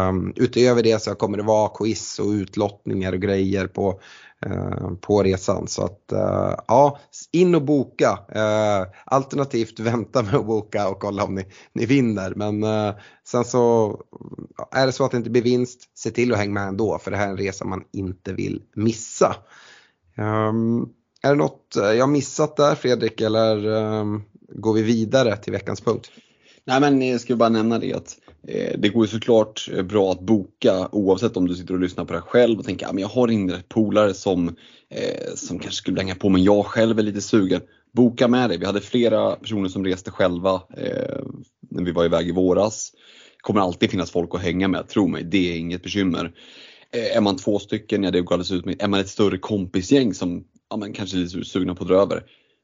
Um, utöver det så kommer det vara quiz och utlottningar och grejer på, uh, på resan. Så att uh, ja, in och boka. Uh, alternativt vänta med att boka och kolla om ni, ni vinner. Men sen så är det så att det inte blir vinst, se till att hänga med ändå för det här är en resa man inte vill missa. Um, är det något eh, jag missat där Fredrik eller um, går vi vidare till veckans punkt? Nej men jag skulle bara nämna det att eh, det går ju såklart eh, bra att boka oavsett om du sitter och lyssnar på det här själv och tänker ah, att jag har inre polare som, eh, som kanske skulle hänga på men jag själv är lite sugen. boka med dig. Vi hade flera personer som reste själva eh, när vi var iväg i våras. Det kommer alltid finnas folk att hänga med, tro mig, det är inget bekymmer. Eh, är man två stycken, ja det går alldeles utmärkt. Är man ett större kompisgäng som ja, men kanske är lite sugna på att dra över,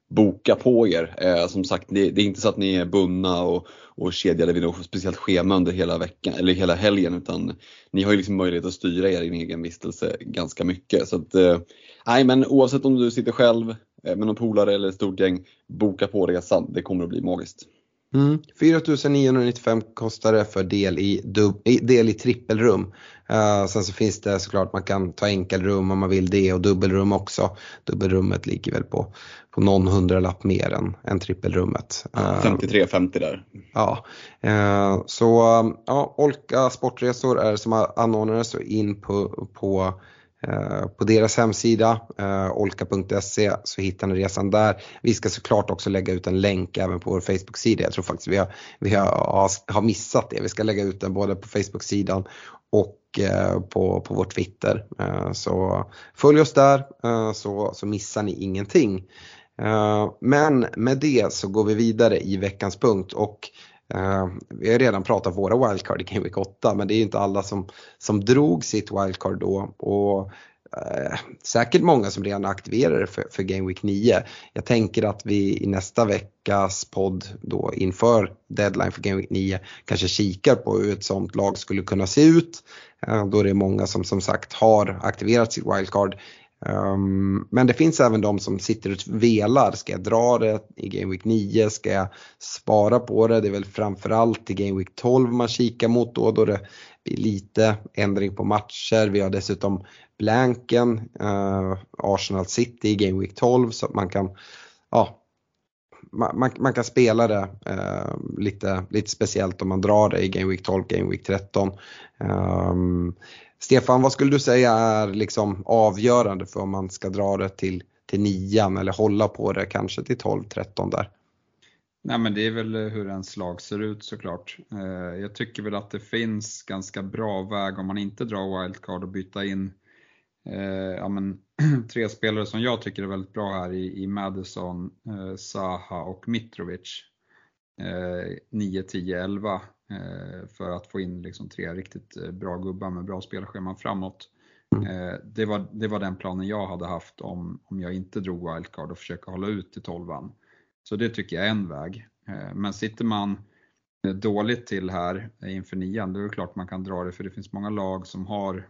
boka på er. Eh, som sagt, det, det, är inte så att ni är bundna och, och kedjade vid något speciellt schema under hela veckan eller hela helgen utan ni har ju liksom möjlighet att styra er egen vistelse ganska mycket. Så att, eh, nej, men oavsett om du sitter själv eh, med någon polare eller ett stort gäng, boka på resan. Det kommer att bli magiskt. Mm. 4995 kostar det för del i, dub, del i trippelrum. Uh, sen så finns det såklart man kan ta enkelrum om man vill det och dubbelrum också. Dubbelrummet ligger väl på, på någon hundralapp mer än, än trippelrummet. Uh, 53-50 där. Ja, uh, så ja, Olka Sportresor är som anordnare så in på, på Eh, Eh, på deras hemsida, eh, olka.se, så hittar ni resan där. Vi ska såklart också lägga ut en länk även på vår Facebook-sida. Jag tror faktiskt vi har, vi har, har missat det. Vi ska lägga ut den både på Facebook-sidan och eh, på, på vår Twitter. Så följ oss där så, så missar ni ingenting. Men med det så går vi vidare i veckans punkt och Uh, vi har redan pratat våra wildcard i Game Week 8 men det är inte alla som, som drog sitt wildcard då. Och uh, säkert många som redan aktiverade för, för Game Week 9. Jag tänker att vi i nästa veckas podd då inför deadline för Game Week 9 kanske kikar på hur ett sånt lag skulle kunna se ut. Uh, då det är många som som sagt har aktiverat sitt wildcard. Um, men det finns även de som sitter och velar. Ska jag dra det i Game Week 9? Ska jag spara på det? Det är väl framförallt i Game Week 12 man kikar mot då, då det blir lite ändring på matcher. Vi har dessutom blanken, uh, Arsenal City i Game Week 12 så att man kan ja, man, man, kan spela det eh, lite, lite speciellt om man drar det i Game Week 12, Game Week 13. Um, ehm, Stefan, vad skulle du säga är liksom avgörande för om man ska dra det till, till nian eller hålla på det kanske till 12-13 där? Nej men det är väl eh, hur ens lag ser ut såklart. Eh, jag tycker väl att det finns ganska bra väg om man inte drar wildcard och byta in eh, ja, men, tre spelare som jag tycker är väldigt bra här i, i Madison, eh, Saha och Mitrovic. 9, 10, 11 Eh, för att få in liksom tre riktigt eh, bra gubbar med bra spelscheman framåt. Mm. Eh, det var, det var den planen jag hade haft om, om jag inte drog wildcard och försöka hålla ut till 12 Så det tycker jag är en väg. Men sitter man dåligt till här inför nian, då är det klart man kan dra det för det finns många lag som har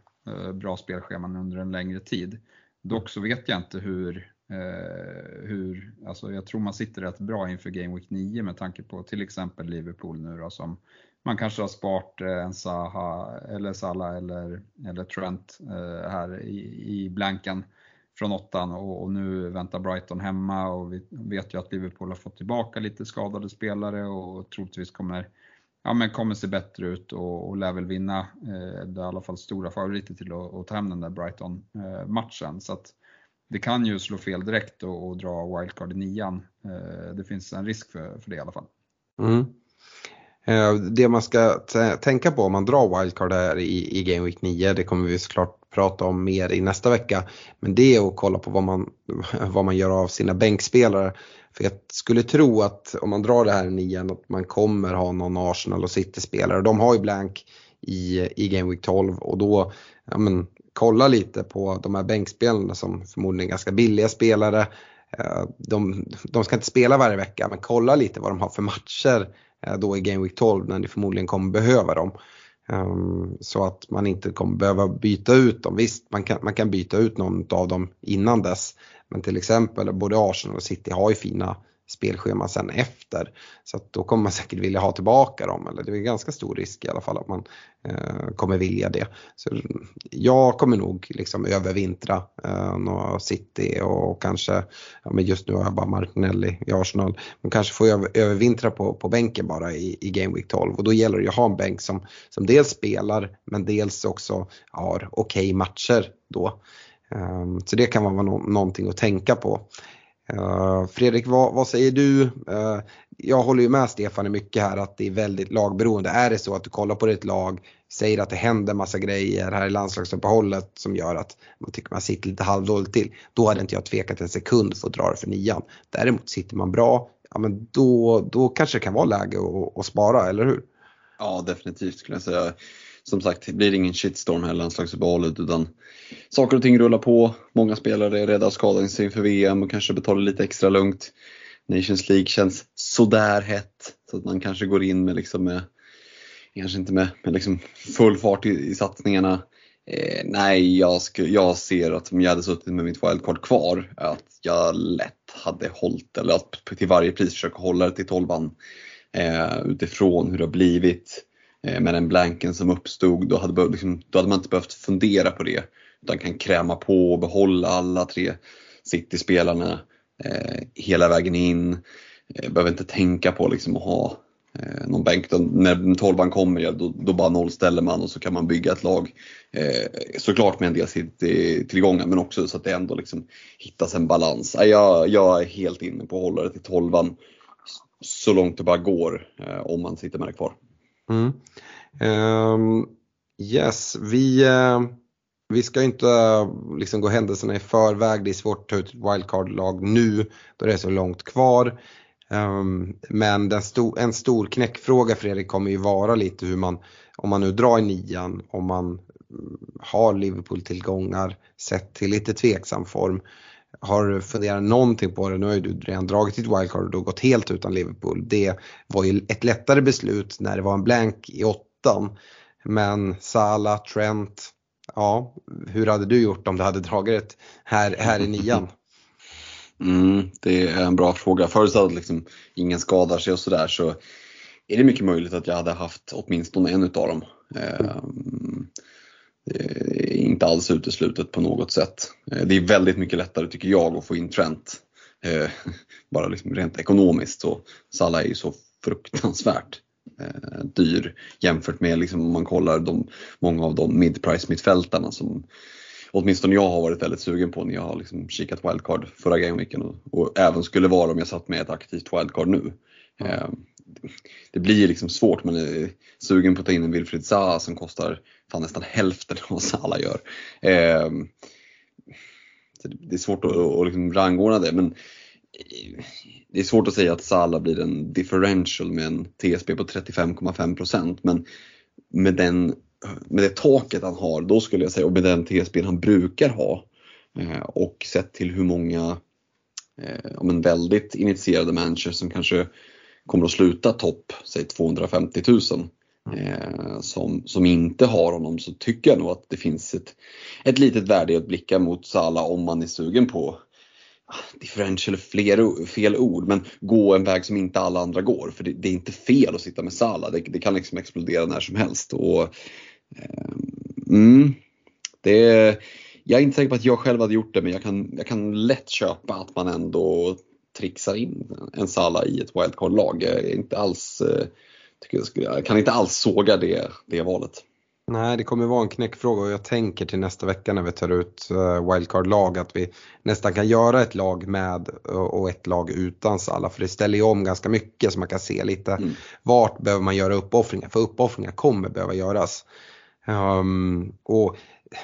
bra spelscheman under en längre tid. Dock så vet jag inte hur, eh, hur alltså jag tror man sitter rätt bra inför Game Week 9 med tanke på till exempel Liverpool nu då som man kanske har sparat eh, en Saha eller Salah eller, eller Trent eh, här i, i blanken från åttan och, och, nu väntar Brighton hemma och vi vet ju att Liverpool har fått tillbaka lite skadade spelare och troligtvis kommer, ja, men kommer se bättre ut och, och lär väl vinna. Eh, det är i alla fall stora favoriter till att, att ta hem den där Brighton-matchen. Eh, så att det kan ju slå fel direkt och, och dra wildcard i nian. Eh, det finns en risk för, för det i alla fall. Mm. Eh, det man ska tänka på om man drar wildcard här i, i Game Week 9, det kommer vi såklart prata om mer i nästa vecka. Men det är att kolla på vad man, vad man gör av sina bänkspelare. För jag skulle tro att om man drar det här i nian att man kommer ha någon Arsenal och City-spelare. De har ju blank i, i Game Week 12 och då ja, men, kolla lite på de här bänkspelarna som förmodligen är ganska billiga spelare. Eh, de, de ska inte spela varje vecka men kolla lite vad de har för matcher eh, då i Game Week 12 när ni förmodligen kommer behöva dem. Ehm, så att man inte kommer behöva byta ut dem. Visst, man kan, man kan byta ut någon av dem innan dess. Men till exempel både Arsenal och City har ju fina spelschema sen efter. Så att då kommer man säkert vilja ha tillbaka dem, eller det är ganska stor risk i alla fall att man eh, kommer vilja det. Så jag kommer nog liksom övervintra eh, några City och kanske, ja, men just nu har jag bara Martinelli i Arsenal, men kanske får jag övervintra på, på bänken bara i, i Game Week 12 och då gäller det att ha en bänk som, som dels spelar men dels också har okej okay matcher då. Ehm, så det kan vara någonting att tänka på. Ehm, Fredrik, vad, vad, säger du? Ehm, jag håller ju med Stefan i mycket här att det är väldigt lagberoende. Är det så att du kollar på ditt lag, säger att det händer massa grejer här i landslagsuppehållet som gör att man tycker man sitter lite halvdåligt till. Då hade inte jag tvekat en sekund för att dra det för nian. Däremot sitter man bra, ja men då, då kanske det kan vara läge att, att spara, eller hur? Ja, definitivt skulle jag säga. Som sagt, det blir ingen shitstorm här landslagsuppehållet utan saker och ting rullar på. Många spelare är rädda att skada sig inför VM och kanske betalar lite extra lugnt. Nations League känns sådär hett så att man kanske går in med, liksom med kanske inte med, med liksom full fart i, i satsningarna. Eh, nej, jag, sku, jag ser att om jag hade suttit med mitt wildcard kvar, att jag lätt hade hållit, eller att till varje pris försöka hålla det till 12 eh, utifrån hur det har blivit Eh, med den blanken som uppstod. Då hade, liksom, då hade man inte behövt fundera på det utan kan kräma på och behålla alla tre City-spelarna eh, hela vägen in. Eh, behöver inte tänka på liksom, att ha eh, någon bänk. När tolvan kommer, ja, då, då bara nollställer man och så kan man bygga ett lag. Eh, såklart med en del City-tillgångar, men också så att det ändå liksom hittas en balans. Jag, jag är helt inne på att hålla det till tolvan så långt det bara går eh, om man sitter med det kvar. Mm. Um, yes, vi, uh, vi ska inte uh, liksom gå händelserna i förväg. Det är svårt att ta ut ett wildcard-lag nu då det är så långt kvar. Um, men sto en stor knäckfråga Fredrik kommer ju vara lite hur man, om man nu drar i nian, om man mm, har Liverpool-tillgångar sett till lite tveksam form. Har du funderat någonting på det? Nu har ju du redan dragit ditt wildcard och gått helt utan Liverpool. Det var ju ett lättare beslut när det var en blank i åttan. Men Salah, Trent, ja, hur hade du gjort om du hade dragit det här, här i nian? Mm, det är en bra fråga. Förutsatt att liksom ingen skadar sig och sådär så är det mycket möjligt att jag hade haft åtminstone en utav dem. Mm. Är inte alls uteslutet på något sätt. Eh, det är väldigt mycket lättare tycker jag att få in Trent. Eh, bara liksom rent ekonomiskt så Salah är ju så fruktansvärt eh, dyr jämfört med liksom om man kollar de, många av de mid-price mittfältarna som åtminstone jag har varit väldigt sugen på när jag har liksom kikat wildcard förra gameweeken och, och även skulle vara om jag satt med ett aktivt wildcard nu. Mm. det blir liksom svårt, man är sugen på att ta in en Wilfried Zaha som kostar fan nästan hälften av vad Salah gör. Eh, det är svårt att, att liksom rangordna det men eh, det är svårt att säga att Salah blir en differential med en TSB på 35,5% men med, den, med det taket han har, då skulle jag säga, och med den TSB han brukar ha eh, och sett till hur många eh, men väldigt initierade managers som kanske kommer att sluta topp, säg 250 000 Mm. eh, som, som inte har honom så tycker jag nog att det finns ett, ett litet värde i att blicka mot Sala om man är sugen på ah, differential fler, fel ord, men gå en väg som inte alla andra går. För det, det är inte fel att sitta med Sala, det, det, kan liksom explodera när som helst. Och, eh, mm, det, jag är inte säker på att jag själv hade gjort det, men jag kan, jag kan lätt köpa att man ändå trixar in en Sala i ett wildcard-lag. Jag är inte alls eh, tycker jag, kan inte alls såga det, det valet. Nej, det kommer vara en knäckfråga och jag tänker till nästa vecka när vi tar ut eh, wildcard-lag att vi nästan kan göra ett lag med och ett lag utan Salla för det ställer ju om ganska mycket så man kan se lite mm. vart behöver man göra uppoffringar för uppoffringar kommer behöva göras. Um, och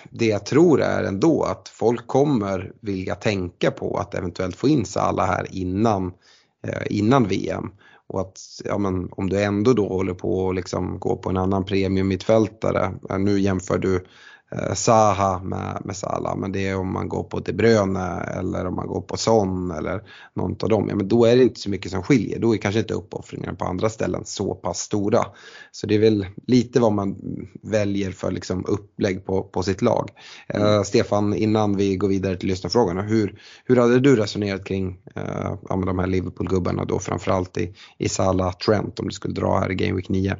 det jag tror är ändå att folk kommer vilja tänka på att eventuellt få in Salla här innan, eh, innan VM. Och att ja, men, om du ändå då håller på att liksom gå på en annan premium mittfältare, eh, nu jämför du Saha med, med Salah, men det är om man går på De Bruyne eller om man går på Son eller någon av dem, ja, men då är det inte så mycket som skiljer. Då är kanske inte uppoffringarna på andra ställen så pass stora. Så det är väl lite vad man väljer för liksom upplägg på, på sitt lag. Eh, mm. Uh, Stefan, innan vi går vidare till lyssnarfrågorna, hur, hur hade du resonerat kring uh, de här Liverpool-gubbarna då framförallt i, i Salah Trent om du skulle dra här i Game Week 9?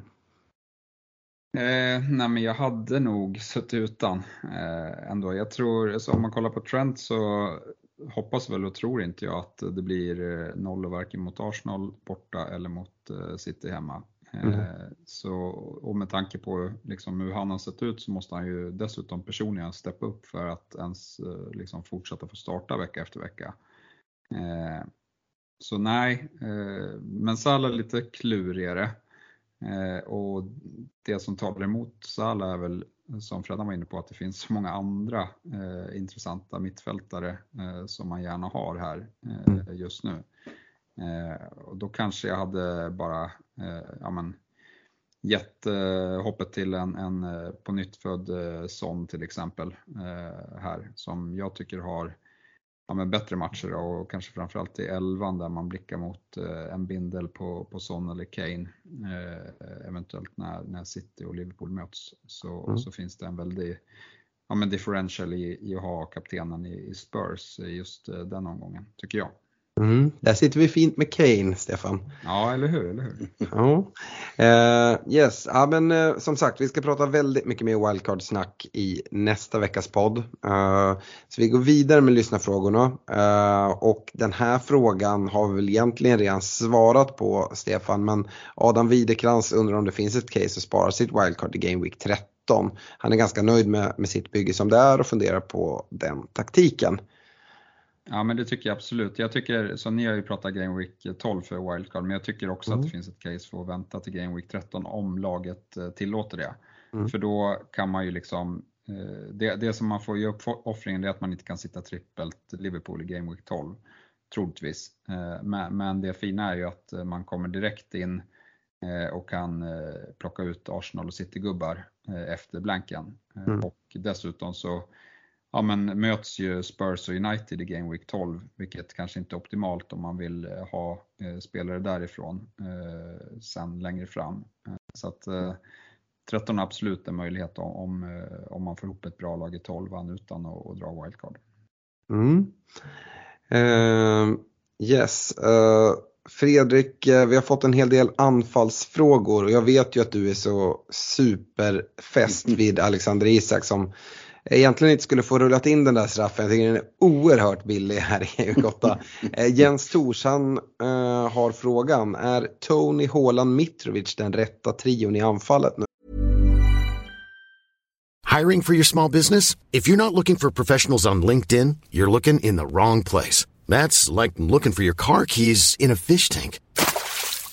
Eh, nej men jag hade nog suttit utan eh, ändå. Jag tror, alltså om man kollar på Trent så hoppas väl och tror inte jag att det blir eh, noll varken mot Arsenal borta eller mot eh, City hemma. Eh, mm. Så, och med tanke på liksom hur han har sett ut så måste han ju dessutom personligen steppa upp för att ens eh, liksom fortsätta få starta vecka efter vecka. Så nej, men Salah lite klurigare. Eh, och det som talar emot Salah är väl, som Freddan var inne på, att det finns så många andra eh, intressanta mittfältare eh, som man gärna har här eh, just nu. Eh, och då kanske jag hade bara eh, ja, men, gett eh, hoppet till en, en på nytt född Son till exempel här, som jag tycker har ja, men bättre matcher och kanske framförallt i elvan där man blickar mot eh, en bindel på, på Son eller Kane eh, eventuellt när, när City och Liverpool möts så, mm. så finns det en väldig ja, men differential i, i att ha kaptenen i, i Spurs just eh, den omgången tycker jag. Mm, där sitter vi fint med Kane, Stefan. Ja, eller hur. Eller hur? Ja. Uh, yes, ja, men uh, som sagt vi ska prata väldigt mycket mer wildcard-snack i nästa veckas podd. Uh, så vi går vidare med lyssnarfrågorna. och den här frågan har vi väl egentligen redan svarat på, Stefan. Men Adam Widekrans undrar om det finns ett case att spara sitt wildcard i Game Week 13. Han är ganska nöjd med, med sitt bygge som det är och funderar på den taktiken. Ja men det tycker jag absolut. Jag tycker, så ni har ju pratat Game Week 12 för wildcard, men jag tycker också mm. att det finns ett case för att vänta till Game Week 13 om laget eh, tillåter det. Mm. För då kan man ju liksom, eh, det, det som man får ge uppoffringen är att man inte kan sitta trippelt Liverpool i Game Week 12, troligtvis. Eh, men, men det fina är ju att man kommer direkt in och kan plocka ut Arsenal och City-gubbar efter blanken. Mm. Och dessutom så ja, men möts ju Spurs och United i Game Week 12, vilket kanske inte är optimalt om man vill eh, ha eh, spelare därifrån eh, sen längre fram. Eh, så att eh, 13 är absolut en möjlighet om, om man får ihop ett bra lag i 12 utan att, att dra wildcard. Mm. Uh, yes. Uh, Fredrik, vi har fått en hel del anfallsfrågor och jag vet ju att du är så superfäst vid Alexander Isak som egentligen inte skulle få rullat in den där straffen. Jag tycker den är oerhört billig här i EU8. Eh, Jens Torsson uh, har frågan, är Tony Haaland Mitrovic den rätta trion i anfallet nu? Hiring for your small business? If you're not looking for professionals on LinkedIn, you're looking in the wrong place. That's like looking for your car keys in a fish tank.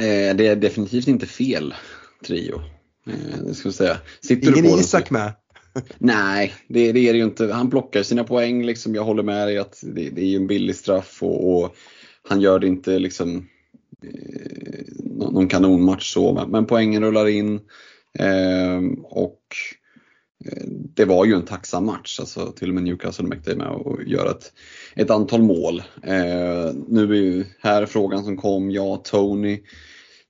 Eh, det är definitivt inte fel trio. Eh, det ska säga. Sitter Ingen du Isak med? Nej, det, det, är det ju inte. Han plockar sina poäng. Liksom. Jag håller med dig att det, det är en billig straff och, och, han gör det inte liksom eh, någon kanonmatch så. Men, men poängen rullar in. Eh, och Eh, det var ju en tacksam match. Alltså, till och med Newcastle mäktade med att göra ett, ett antal mål. Eh, nu är ju här frågan som kom, ja Tony.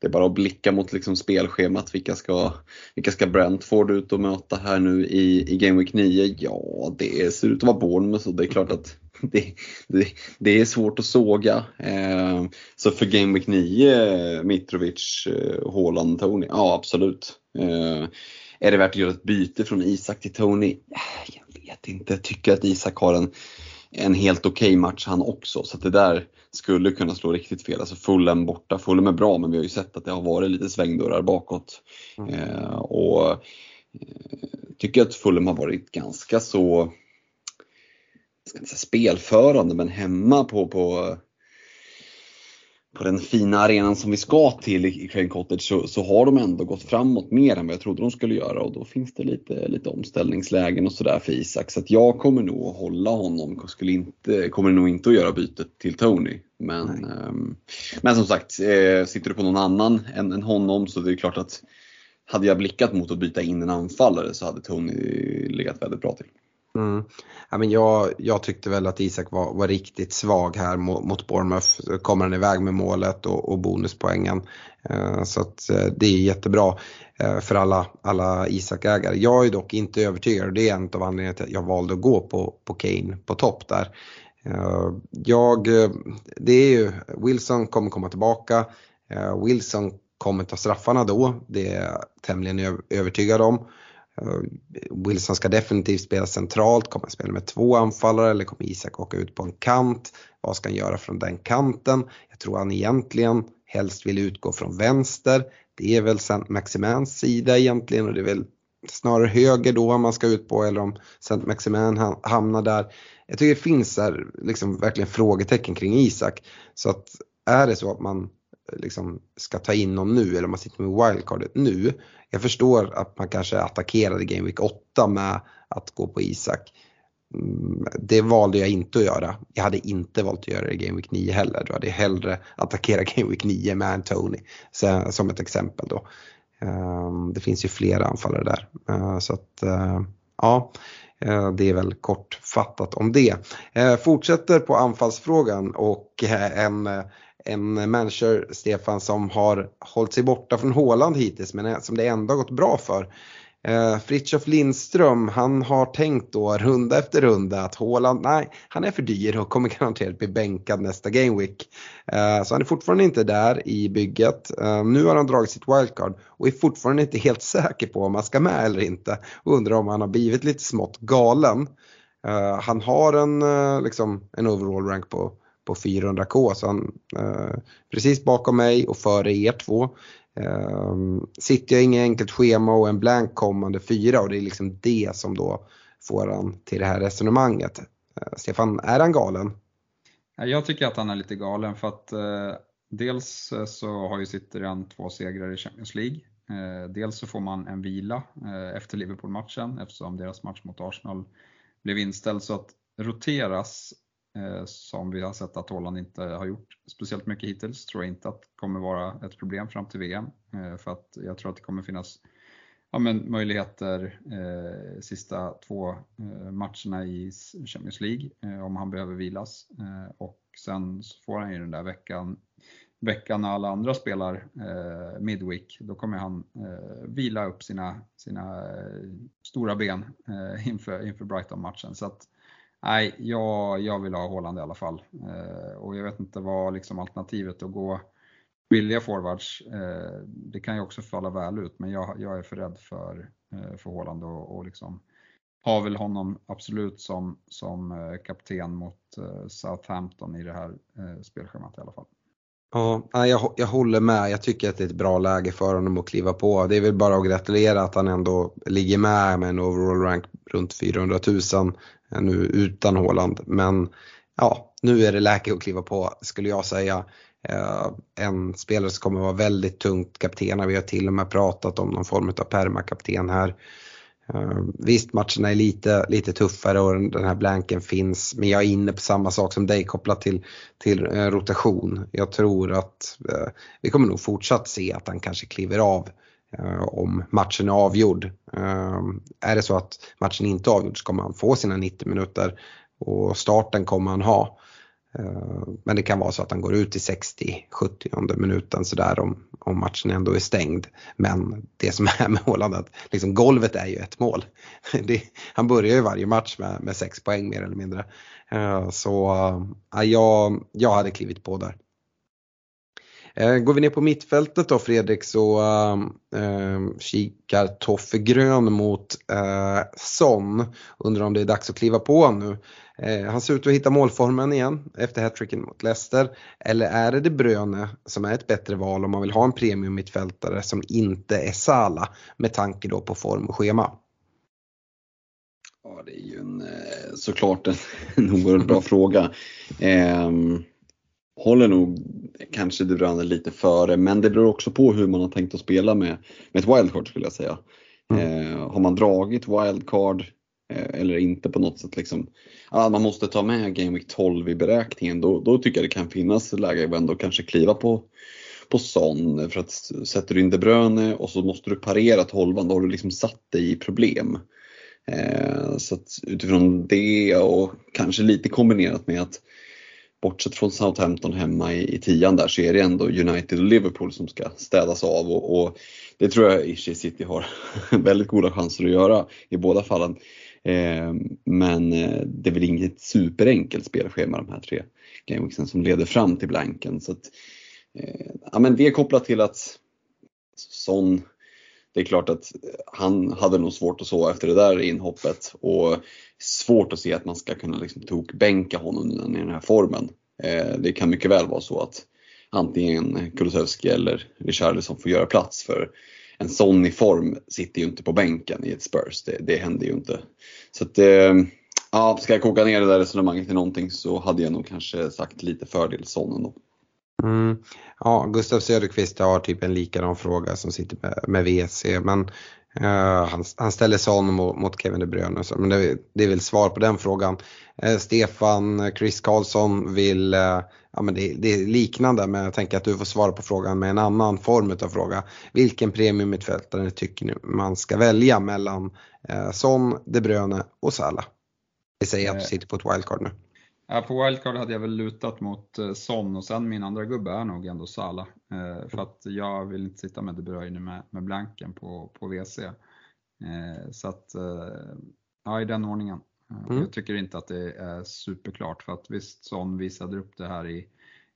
Det är bara att blicka mot liksom spelschemat. Vilka ska, vilka ska Brentford ut och möta här nu i, i Game Week 9? Ja, det ser ut att vara Bournemouth och det är klart att det, det, det är svårt att såga. Eh, så för Game Week 9, Mitrovic, eh, Haaland, Tony, ja absolut. Eh, är det värt att göra ett byte från Isak till Tony? Jag vet inte. Jag tycker att Isak har en en helt okej okay match han också. Så det där skulle kunna slå riktigt fel. Alltså Fulham borta. Fulham är bra men vi har ju sett att det har varit lite svängdörrar bakåt. Mm. Eh, och eh, tycker att Fulham har varit ganska så, ska inte säga spelförande, men hemma på, på på den fina arenan som vi ska till i Crane Cottage så, så, har de ändå gått framåt mer än vad jag trodde de skulle göra och då finns det lite, lite omställningslägen och sådär för Isak. Så att jag kommer nog att hålla honom, skulle inte, kommer nog inte att göra bytet till Tony. Men, um, men som sagt, eh, sitter du på någon annan än, än honom så det är klart att hade jag blickat mot att byta in en anfallare så hade Tony legat väldigt bra till. Mm. Ja, men jag, jag tyckte väl att Isak var, var riktigt svag här mot, mot Bournemouth. Kommer han iväg med målet och, och bonuspoängen. Eh, så att, eh, det är jättebra eh, för alla, alla Isak-ägare. Jag är dock inte övertygad och det är en av anledningarna till att jag valde att gå på, på Kane på topp där. Eh, jag, eh, det är ju, Wilson kommer komma tillbaka. Eh, Wilson kommer ta straffarna då, det är jag tämligen övertygad om. Eh, Wilson ska definitivt spela centralt, kommer han spela med två anfallare eller kommer Isak åka ut på en kant? Vad ska han göra från den kanten? Jag tror han egentligen helst vill utgå från vänster. Det är väl Saint Maximans sida egentligen och det är väl snarare höger då om man ska ut på eller om Saint Maximan hamnar där. Jag tycker det finns här liksom verkligen frågetecken kring Isak. Så att är det så att man liksom ska ta in någon nu eller om man sitter med wildcardet nu. Jag förstår att man kanske attackerade Game Week 8 med att gå på Isak. Mm, det valde jag inte att göra. Jag hade inte valt att göra det i Game Week 9 heller. Då hade jag hellre attackerat Game Week 9 med Antoni som ett exempel då. Ehm, det finns ju flera anfallare där. Ehm, så att eh, ja, Eh, det är väl kortfattat om det. Eh, fortsätter på anfallsfrågan och eh, en en manager, Stefan, som har hållit sig borta från Håland hittills men som det ändå har gått bra för. Eh, Fritiof Lindström, han har tänkt då runda efter runda att Håland, nej, han är för dyr och kommer garanterat bli bänkad nästa Game Week. Eh, så han är fortfarande inte där i bygget. Eh, nu har han dragit sitt wildcard och är fortfarande inte helt säker på om han ska med eller inte. Och undrar om han har blivit lite smått galen. Eh, han har en, eh, liksom, en overall rank på på 400k. Så han, eh, precis bakom mig och före er två. Ehm, City har inget enkelt schema och en blank kommande fyra och det är liksom det som då får han till det här resonemanget. Eh, Stefan, är han galen? Jag tycker att han är lite galen för att eh, dels eh, så har ju City redan två segrar i Champions League. Eh, dels så får man en vila eh, efter Liverpool-matchen eftersom deras match mot Arsenal blev inställd. Så att roteras Eh, som vi har sett att Holland inte har gjort speciellt mycket hittills, tror jag inte att kommer vara ett problem fram till VM. Eh, för att jag tror att det kommer finnas ja, men möjligheter eh, sista två eh, matcherna i Champions League eh, om han behöver vilas. Eh, och sen så får han ju den där veckan, veckan när alla andra spelar eh, midweek, då kommer han vila upp sina, sina stora ben inför, inför Brighton-matchen. Så att, nej, jag, jag vill ha Håland i alla fall. Eh, och jag vet inte vad liksom alternativet att gå billiga forwards, eh, det kan ju också falla väl ut, men jag, jag är för rädd för, eh, för Håland och, och liksom har väl honom absolut som, som eh, kapten mot eh, Southampton i det här eh, spelschemat i alla fall. Ja, jag, jag håller med. Jag tycker att det är ett bra läge för honom att kliva på. Det är väl bara att gratulera att han ändå ligger med med en overall rank runt 400 000 Eh, nu utan Håland. Men ja, nu är det läge att kliva på skulle jag säga. Eh, en spelare som kommer vara väldigt tungt kapten. Vi har till och med pratat om någon form av permakapten här. Eh, visst matcherna är lite, lite tuffare och den här blanken finns men jag är inne på samma sak som dig kopplat till, till rotation. Jag tror att vi kommer nog fortsatt se att han kanske kliver av Eh, om matchen är avgjord. Ehm, är det så att matchen inte är avgjord så kommer han få sina 90 minuter och starten kommer han ha. Eh, men det kan vara så att han går ut i 60-70 minuten sådär om, om matchen ändå är stängd. Men det som är med Håland att liksom golvet är ju ett mål. Det, han börjar ju varje match med, med sex poäng mer eller mindre. Eh, så ja, jag, jag hade klivit på där. Eh, går vi ner på mittfältet då Fredrik så äh, kikar Toffe Grön mot äh, Son. Undrar om det är dags att kliva på nu. Eh, han ser ut att hitta målformen igen efter hattricken mot Leicester. Eller är det De Bruyne som är ett bättre val om man vill ha en premium mittfältare som inte är Sala med tanke då på form och schema? Ja, det är ju en, eh, såklart en, en oerhört bra fråga. Eh, håller nog kanske De Bruyne lite före, men det beror också på hur man har tänkt att spela med, med ett wildcard skulle jag säga. Mm. Eh, har man dragit wildcard eh, eller inte på något sätt liksom, ah, man måste ta med Game Week 12 i beräkningen, då, då tycker jag det kan finnas läge att ändå kanske kliva på, på Son. För att sätter du in De Bruyne och så måste du parera tolvan, då har du liksom satt dig i problem. Eh, så utifrån det och kanske lite kombinerat med att bortsett från Southampton hemma i, i tian där så är det ändå United och Liverpool som ska städas av och, och det tror jag Ishi City har väldigt goda chanser att göra i båda fallen. Eh, men eh, det är väl inget superenkelt spelschema de här tre gameweeksen som leder fram till blanken. Så att, eh, ja, men det är kopplat till att Son, det är klart att han hade nog svårt att sova efter det där inhoppet och svårt att se att man ska kunna liksom tokbänka honom i den här formen. Eh, det kan mycket väl vara så att antingen Kulusevski eller Richarlison får göra plats för en sån i form sitter ju inte på bänken i ett Spurs. Det, det händer ju inte. Så att, eh, ja, ska jag koka ner det där resonemanget till någonting så hade jag nog kanske sagt lite fördel Son ändå. Mm. Ja, Gustav Söderqvist har typ en likadan fråga som sitter med, med WC men uh, han, han ställer Son mot, mot Kevin De Bruyne. Så, men det, det, är väl svar på den frågan. Uh, Stefan Chris Karlsson vill uh, ja, men det, det, är liknande men jag tänker att du får svara på frågan med en annan form av fråga. Vilken premiummittfältare tycker ni man ska välja mellan eh, Son, De Bruyne och Salah? Vi säger att du sitter på ett wildcard nu. Ja, på wildcard hade jag väl lutat mot eh, Son och sen min andra gubbe är nog ändå Salah. Eh, för att jag vill inte sitta med De Bruyne med, med blanken på, på WC. Eh, så att, ja i den ordningen. Mm. Jag tycker inte att det är superklart för att visst Son visade upp det här i,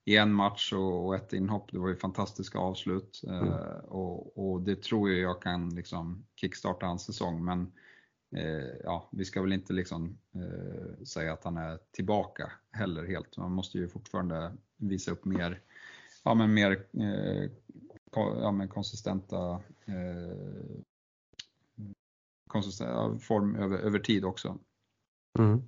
i en match och, och ett inhopp. Det var ju fantastiska avslut mm. och, och, det tror jag jag kan liksom kickstarta hans säsong. Men Eh, ja, vi ska väl inte liksom eh, säga att han är tillbaka heller helt. Man måste ju fortfarande visa upp mer, ja, men mer eh, ja, men konsistenta eh, konsistent form över, över tid också. Mm.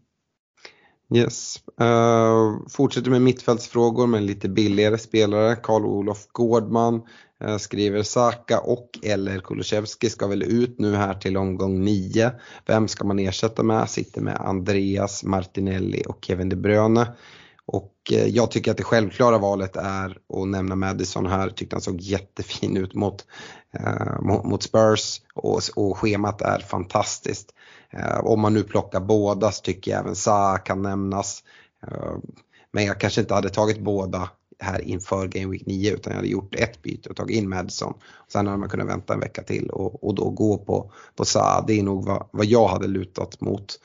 Yes. Uh, fortsätter med mittfältsfrågor med lite billigare spelare. Karl-Olof Gårdman uh, Eh, skriver Saka och eller Kulusevski ska väl ut nu här till omgång 9. Vem ska man ersätta med? Sitter med Andreas Martinelli och Kevin De Bruyne. Och eh, jag tycker att det självklara valet är att nämna Madison här. Tyckte han såg jättefin ut eh, mot, mot Spurs och, och schemat är fantastiskt. Eh, om man nu plockar båda så tycker jag även Sa kan nämnas. Eh, men jag kanske inte hade tagit båda här inför Game Week 9 utan jag hade gjort ett byte och tagit in Madison. Sen hade man kunnat vänta en vecka till och, och då gå på, på Sa. Det är nog vad, vad jag hade lutat mot.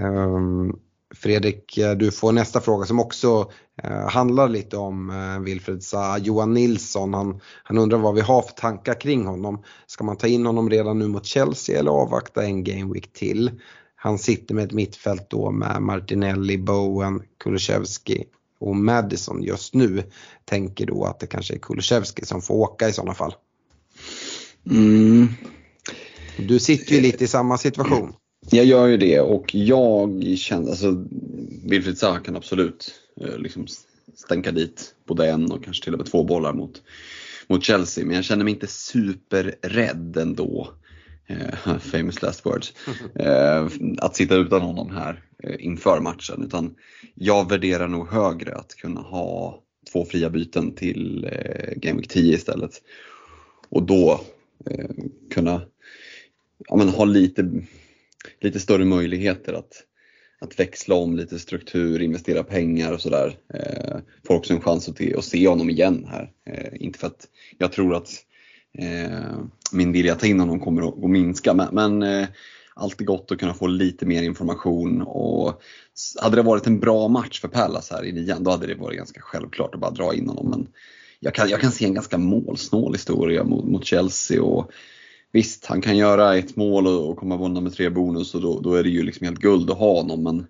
Um, Fredrik, du får nästa fråga som också eh, handlar lite om eh, Wilfred Zaha. Johan Nilsson, han, han undrar vad vi har för tankar kring honom. Ska man ta in honom redan nu mot Chelsea eller avvakta en game week till? Han sitter med ett mittfält då med Martinelli, Bowen, Kulusevski och Madison just nu. Tänker då att det kanske är Kulusevski som får åka i sådana fall. Mm. Du sitter ju lite i samma situation. Jag gör ju det och jag känner, alltså Wilfried Zaha kan absolut eh, liksom stänka dit både en och kanske till och med två bollar mot, mot Chelsea. Men jag känner mig inte superrädd ändå. Eh, famous last words. Eh, att sitta utan honom här eh, inför matchen. Utan jag värderar nog högre att kunna ha två fria byten till Game Week 10 istället. Och då kunna ja, men ha lite lite större möjligheter att, att växla om lite struktur, investera pengar och sådär. Eh, får också en chans att, att se honom igen här. Eh, inte för att jag tror att Eh, min vilja att ta in honom kommer att, minska men, men eh, alltid gott att kunna få lite mer information och hade det varit en bra match för Pallas här i nian då hade det varit ganska självklart att bara dra in honom. Men jag kan, jag kan se en ganska målsnål historia mot, mot Chelsea och Visst, han kan göra ett mål och komma undan med tre bonus och då, då, är det ju liksom helt guld att ha honom. Men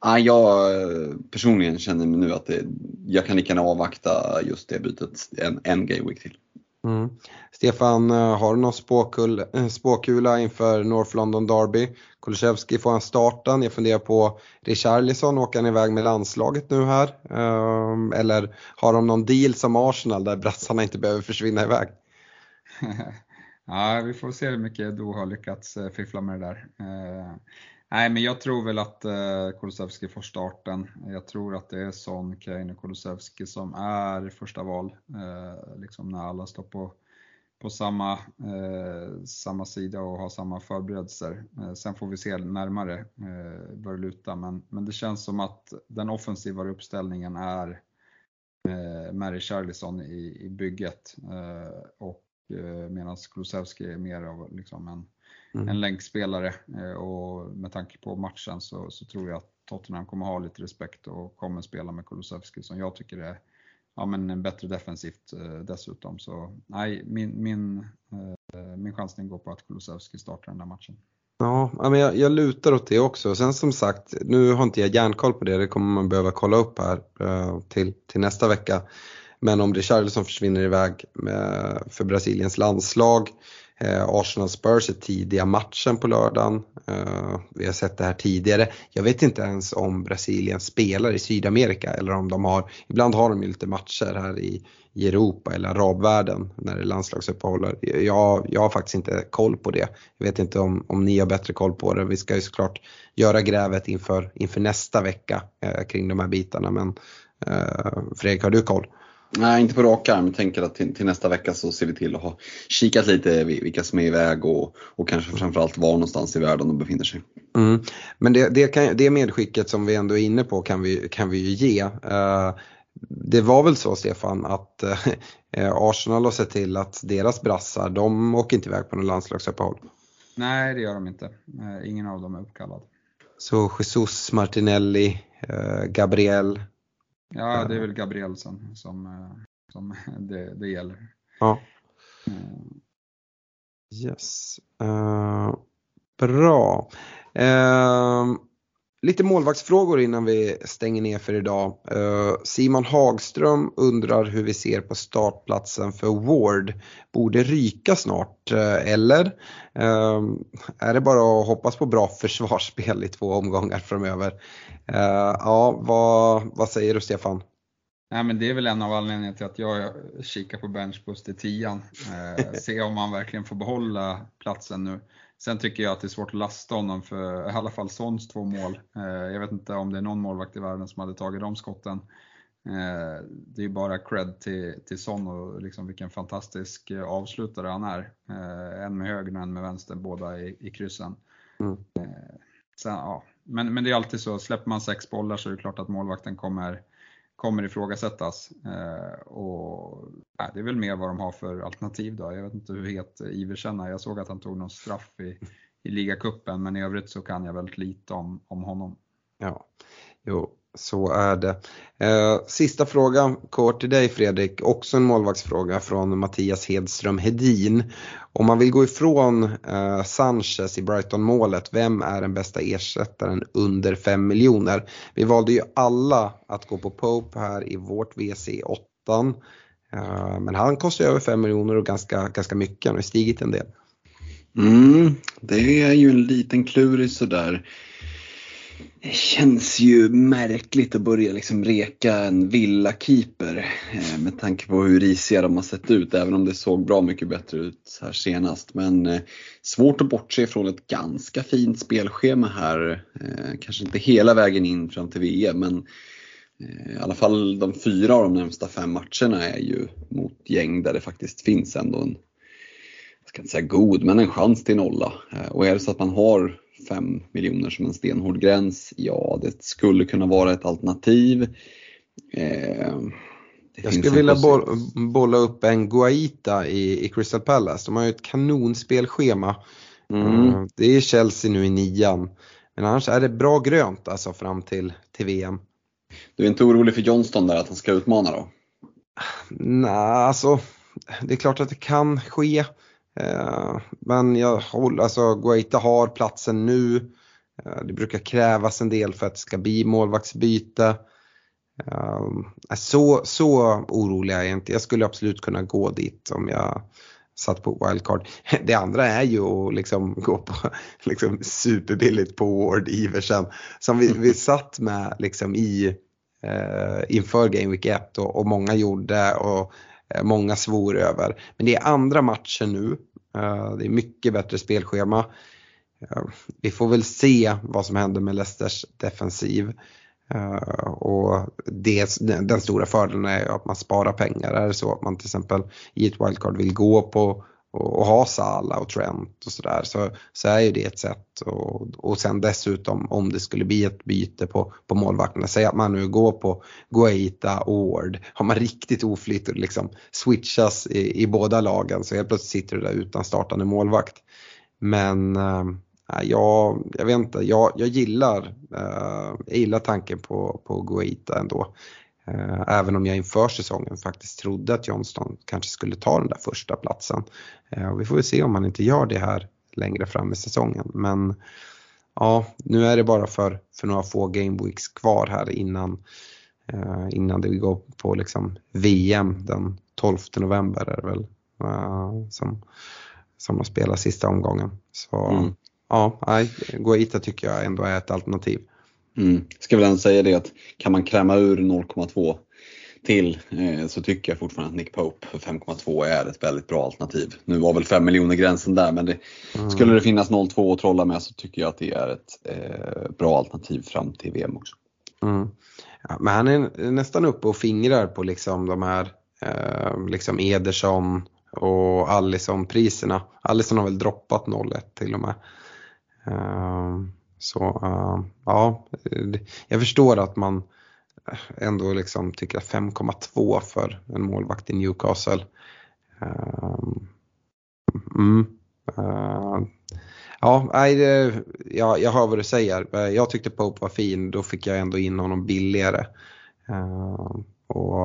ja, jag eh, personligen känner mig nu att det, jag kan lika gärna avvakta just det bytet en, en gay week till. Mm. Stefan, eh, har du någon spåkul, eh, spåkula inför North London Derby? Kulusevski får han starten. Jag funderar på Richarlison, åker han iväg med landslaget nu här? Um, eller har de någon deal som Arsenal där brassarna inte behöver försvinna iväg? Ja, vi får se hur mycket du har lyckats eh, fiffla med det där. Nej, men jag tror väl att eh, Kulusevski får starten. Jag tror att det är Son, Kane och Kulusevski som är första val. Eh, liksom när alla står på, på samma, eh, samma sida och har samma förberedelser. Eh, sen får vi se närmare eh, bör luta, men, men det känns som att den offensivare uppställningen är eh, Mary Charlison i, i bygget eh, och eh, medan Kulusevski är mer av liksom en mm. en länkspelare eh, och med tanke på matchen så, så, tror jag att Tottenham kommer ha lite respekt och kommer spela med Kulusevski som jag tycker är ja, men bättre defensivt eh, dessutom. Så nej, min, min, eh, min chansning går på att Kulusevski startar den där matchen. Ja, men jag, jag lutar åt det också. Sen som sagt, nu har inte jag järnkoll på det, det kommer man behöva kolla upp här till, till nästa vecka. Men om det är Charles som försvinner iväg med, för Brasiliens landslag Eh, Arsenal Spurs är tidiga matchen på lördagen. Eh, vi har sett det här tidigare. Jag vet inte ens om Brasilien spelar i Sydamerika eller om de har, ibland har de ju lite matcher här i, i Europa eller arabvärlden när det är landslagsuppehåll. Jag, jag har faktiskt inte koll på det. Jag vet inte om, om ni har bättre koll på det. Vi ska ju såklart göra grävet inför, inför nästa vecka eh, kring de här bitarna men eh, Fredrik, har du koll? Nej, inte på rak arm. Jag tänker att till, till, nästa vecka så ser vi till att ha kikat lite vilka som är iväg och, och kanske framförallt var någonstans i världen de befinner sig. Mm. Men det, det, kan, det medskicket som vi ändå är inne på kan vi, kan vi ju ge. Uh, det var väl så Stefan att uh, Arsenal har sett till att deras brassar, de åker inte iväg på någon landslagsuppehåll. Nej, det gör de inte. Uh, ingen av dem är uppkallad. Så Jesus, Martinelli, Gabriel, Ja, det är väl Gabrielsen som, eh, som det, det gäller. Ja. Mm. Yes. Uh, bra. Uh, lite målvaktsfrågor innan vi stänger ner för idag. Eh, Simon Hagström undrar hur vi ser på startplatsen för Ward. Borde ryka snart eh, eller? Eh, är det bara att hoppas på bra försvarsspel i två omgångar framöver? Ja, vad, vad säger du Stefan? Nej, men det är väl en av anledningarna till att jag kikar på benchboost i tian. Eh, se om han verkligen får behålla platsen nu. Sen tycker jag att det är svårt att lasta honom för i alla fall Sons två mål. Eh, jag vet inte om det är någon målvakt i världen som hade tagit de skotten. Eh, det är bara cred till, till Son och liksom vilken fantastisk avslutare han är. Eh, en med höger och en med vänster, båda i, i kryssen. Mm. Sen, ja, men, men det är alltid så, släpper man sex bollar så är det klart att målvakten kommer, kommer ifrågasättas. Eh, och, nej, det är väl mer vad de har för alternativ då. Jag vet inte hur het Iversen är. Jag såg att han tog någon straff i, i ligacupen men i övrigt så kan jag väldigt lite om, om honom. Ja, jo, så är det. Eh, sista frågan kort till dig Fredrik, också en målvaktsfråga från Mattias Hedström Hedin. Om man vill gå ifrån eh, Sanchez i Brighton-målet, vem är den bästa ersättaren under 5 miljoner? Vi valde ju alla att gå på Pope här i vårt WC 8. Eh, men han kostar över 5 miljoner och ganska, ganska mycket, han har stigit en del. Mm, det är ju en liten klurig sådär. Det känns ju märkligt att börja liksom reka en villakeeper eh, med tanke på hur risiga de har sett ut, även om det såg bra mycket bättre ut här senast. Men eh, svårt att bortse från ett ganska fint spelschema här. Eh, kanske inte hela vägen in fram till VM, men i alla fall de fyra av de närmsta fem matcherna är ju mot gäng där det faktiskt finns ändå en, jag ska inte säga god, men en chans till nolla. Och är det så att man har 5 miljoner som en stenhård gräns. Ja, det skulle kunna vara ett alternativ. Eh, jag skulle vilja boll, bolla upp en Guaita i, i Crystal Palace. De har ju ett kanonspelschema. Mm. Eh, det är Chelsea nu i nian. Men annars är det bra grönt alltså fram till, till VM. Du är inte orolig för Johnston där att han ska utmana då? Nej, alltså det är klart att det kan ske. Eh, men jag håller, alltså Guaita har platsen nu. Eh, det brukar krävas en del för att det ska bli målvaktsbyte. Eh, så, så orolig är jag inte. Jag skulle absolut kunna gå dit om jag satt på wildcard. Det andra är ju att liksom gå på liksom superbilligt på Ward Iversen som vi, vi satt med liksom i eh, inför Game Week 1 och, och många gjorde och Eh, många svor över. Men det är andra matcher nu. Eh, det är mycket bättre spelschema. Eh, vi får väl se vad som händer med Leicesters defensiv. Uh, och det, den stora fördelen är att man sparar pengar. Är det så att man till exempel i ett wildcard vill gå på och, och ha Sala och Trent och sådär så, så är ju det ett sätt. Och, och sen dessutom om det skulle bli ett byte på, på målvakterna, säg att man nu går på Guaita och Ward, har man riktigt oflyt och liksom switchas i, i båda lagen så helt plötsligt sitter du där utan startande målvakt. Men äh, jag, jag vet inte, jag, jag gillar, äh, jag gillar tanken på, på Guaita ändå. Äh, även om jag inför säsongen faktiskt trodde att Johnston kanske skulle ta den där första platsen. Och vi får väl se om han inte gör det här längre fram i säsongen. Men ja, nu är det bara för, för några få gameweeks kvar här innan, innan det går på liksom VM den 12 november är det väl som, som de spelar sista omgången. Så mm. ja, Guaita tycker jag ändå är ett alternativ. Mm. Ska väl ändå säga det att kan man kräma ur 0,2 till eh, så tycker jag fortfarande att Nick Pope för 5,2 är ett väldigt bra alternativ. Nu var väl 5 miljoner gränsen där men det, mm. skulle det finnas 0,2 att trolla med så tycker jag att det är ett eh, bra alternativ fram till VM också. Mm. Ja, men han är nästan uppe och fingrar på liksom de här eh, liksom Ederson, och Allison-priserna. Allison har väl droppat 0,1 till och med. Ehm, så uh, ja, jag förstår att man ändå liksom tycker 5,2 för en målvakt i Newcastle. Eh, mm, uh, ja, nej, jag, jag hör vad du säger. Jag tyckte Pope var fin, då fick jag ändå in honom billigare. Uh, och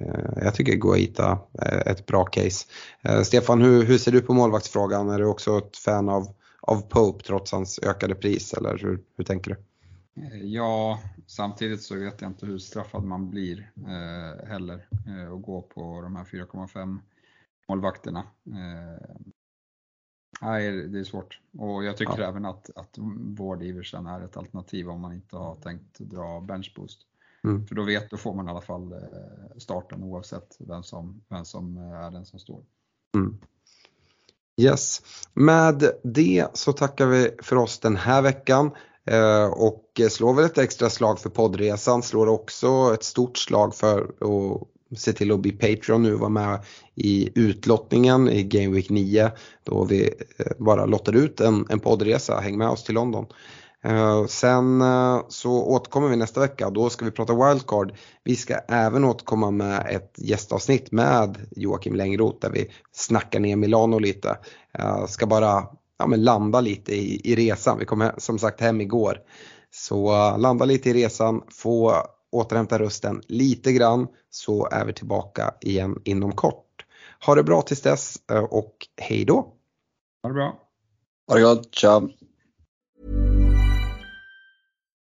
eh, jag tycker Guaita är ett bra case. Eh, Stefan, hur, hur ser du på målvaktsfrågan? Är du också ett fan av, av Pope trots hans ökade pris eller hur, hur tänker du? Eh, ja, samtidigt så vet jag inte hur straffad man blir eh, heller eh, att gå på de här 4,5 målvakterna. Eh, nej, det är svårt. Och jag tycker ja. även att, att Vård Iversen är ett alternativ om man inte har tänkt dra benchboost. Mm. För då vet, då får man i alla fall eh, starten oavsett vem som, vem som eh, är den som står. Mm. Yes, med det så tackar vi för oss den här veckan eh, och slår väl ett extra slag för poddresan, slår också ett stort slag för att se till att bli Patreon nu och vara med i utlottningen i Game Week 9 då vi eh, bara lottar ut en, en poddresa. Häng med oss till London. Eh, sen uh, så återkommer vi nästa vecka då ska vi prata wildcard. Vi ska även återkomma med ett gästavsnitt med Joakim Längroth där vi snackar ner Milano lite. Uh, ska bara ja, men landa lite i, i resan. Vi kom som sagt hem igår. Så landa lite i resan, få återhämta rösten lite grann så är vi tillbaka igen inom kort. Ha det bra tills dess och hej då! Ha det bra! Ha det gott, ciao!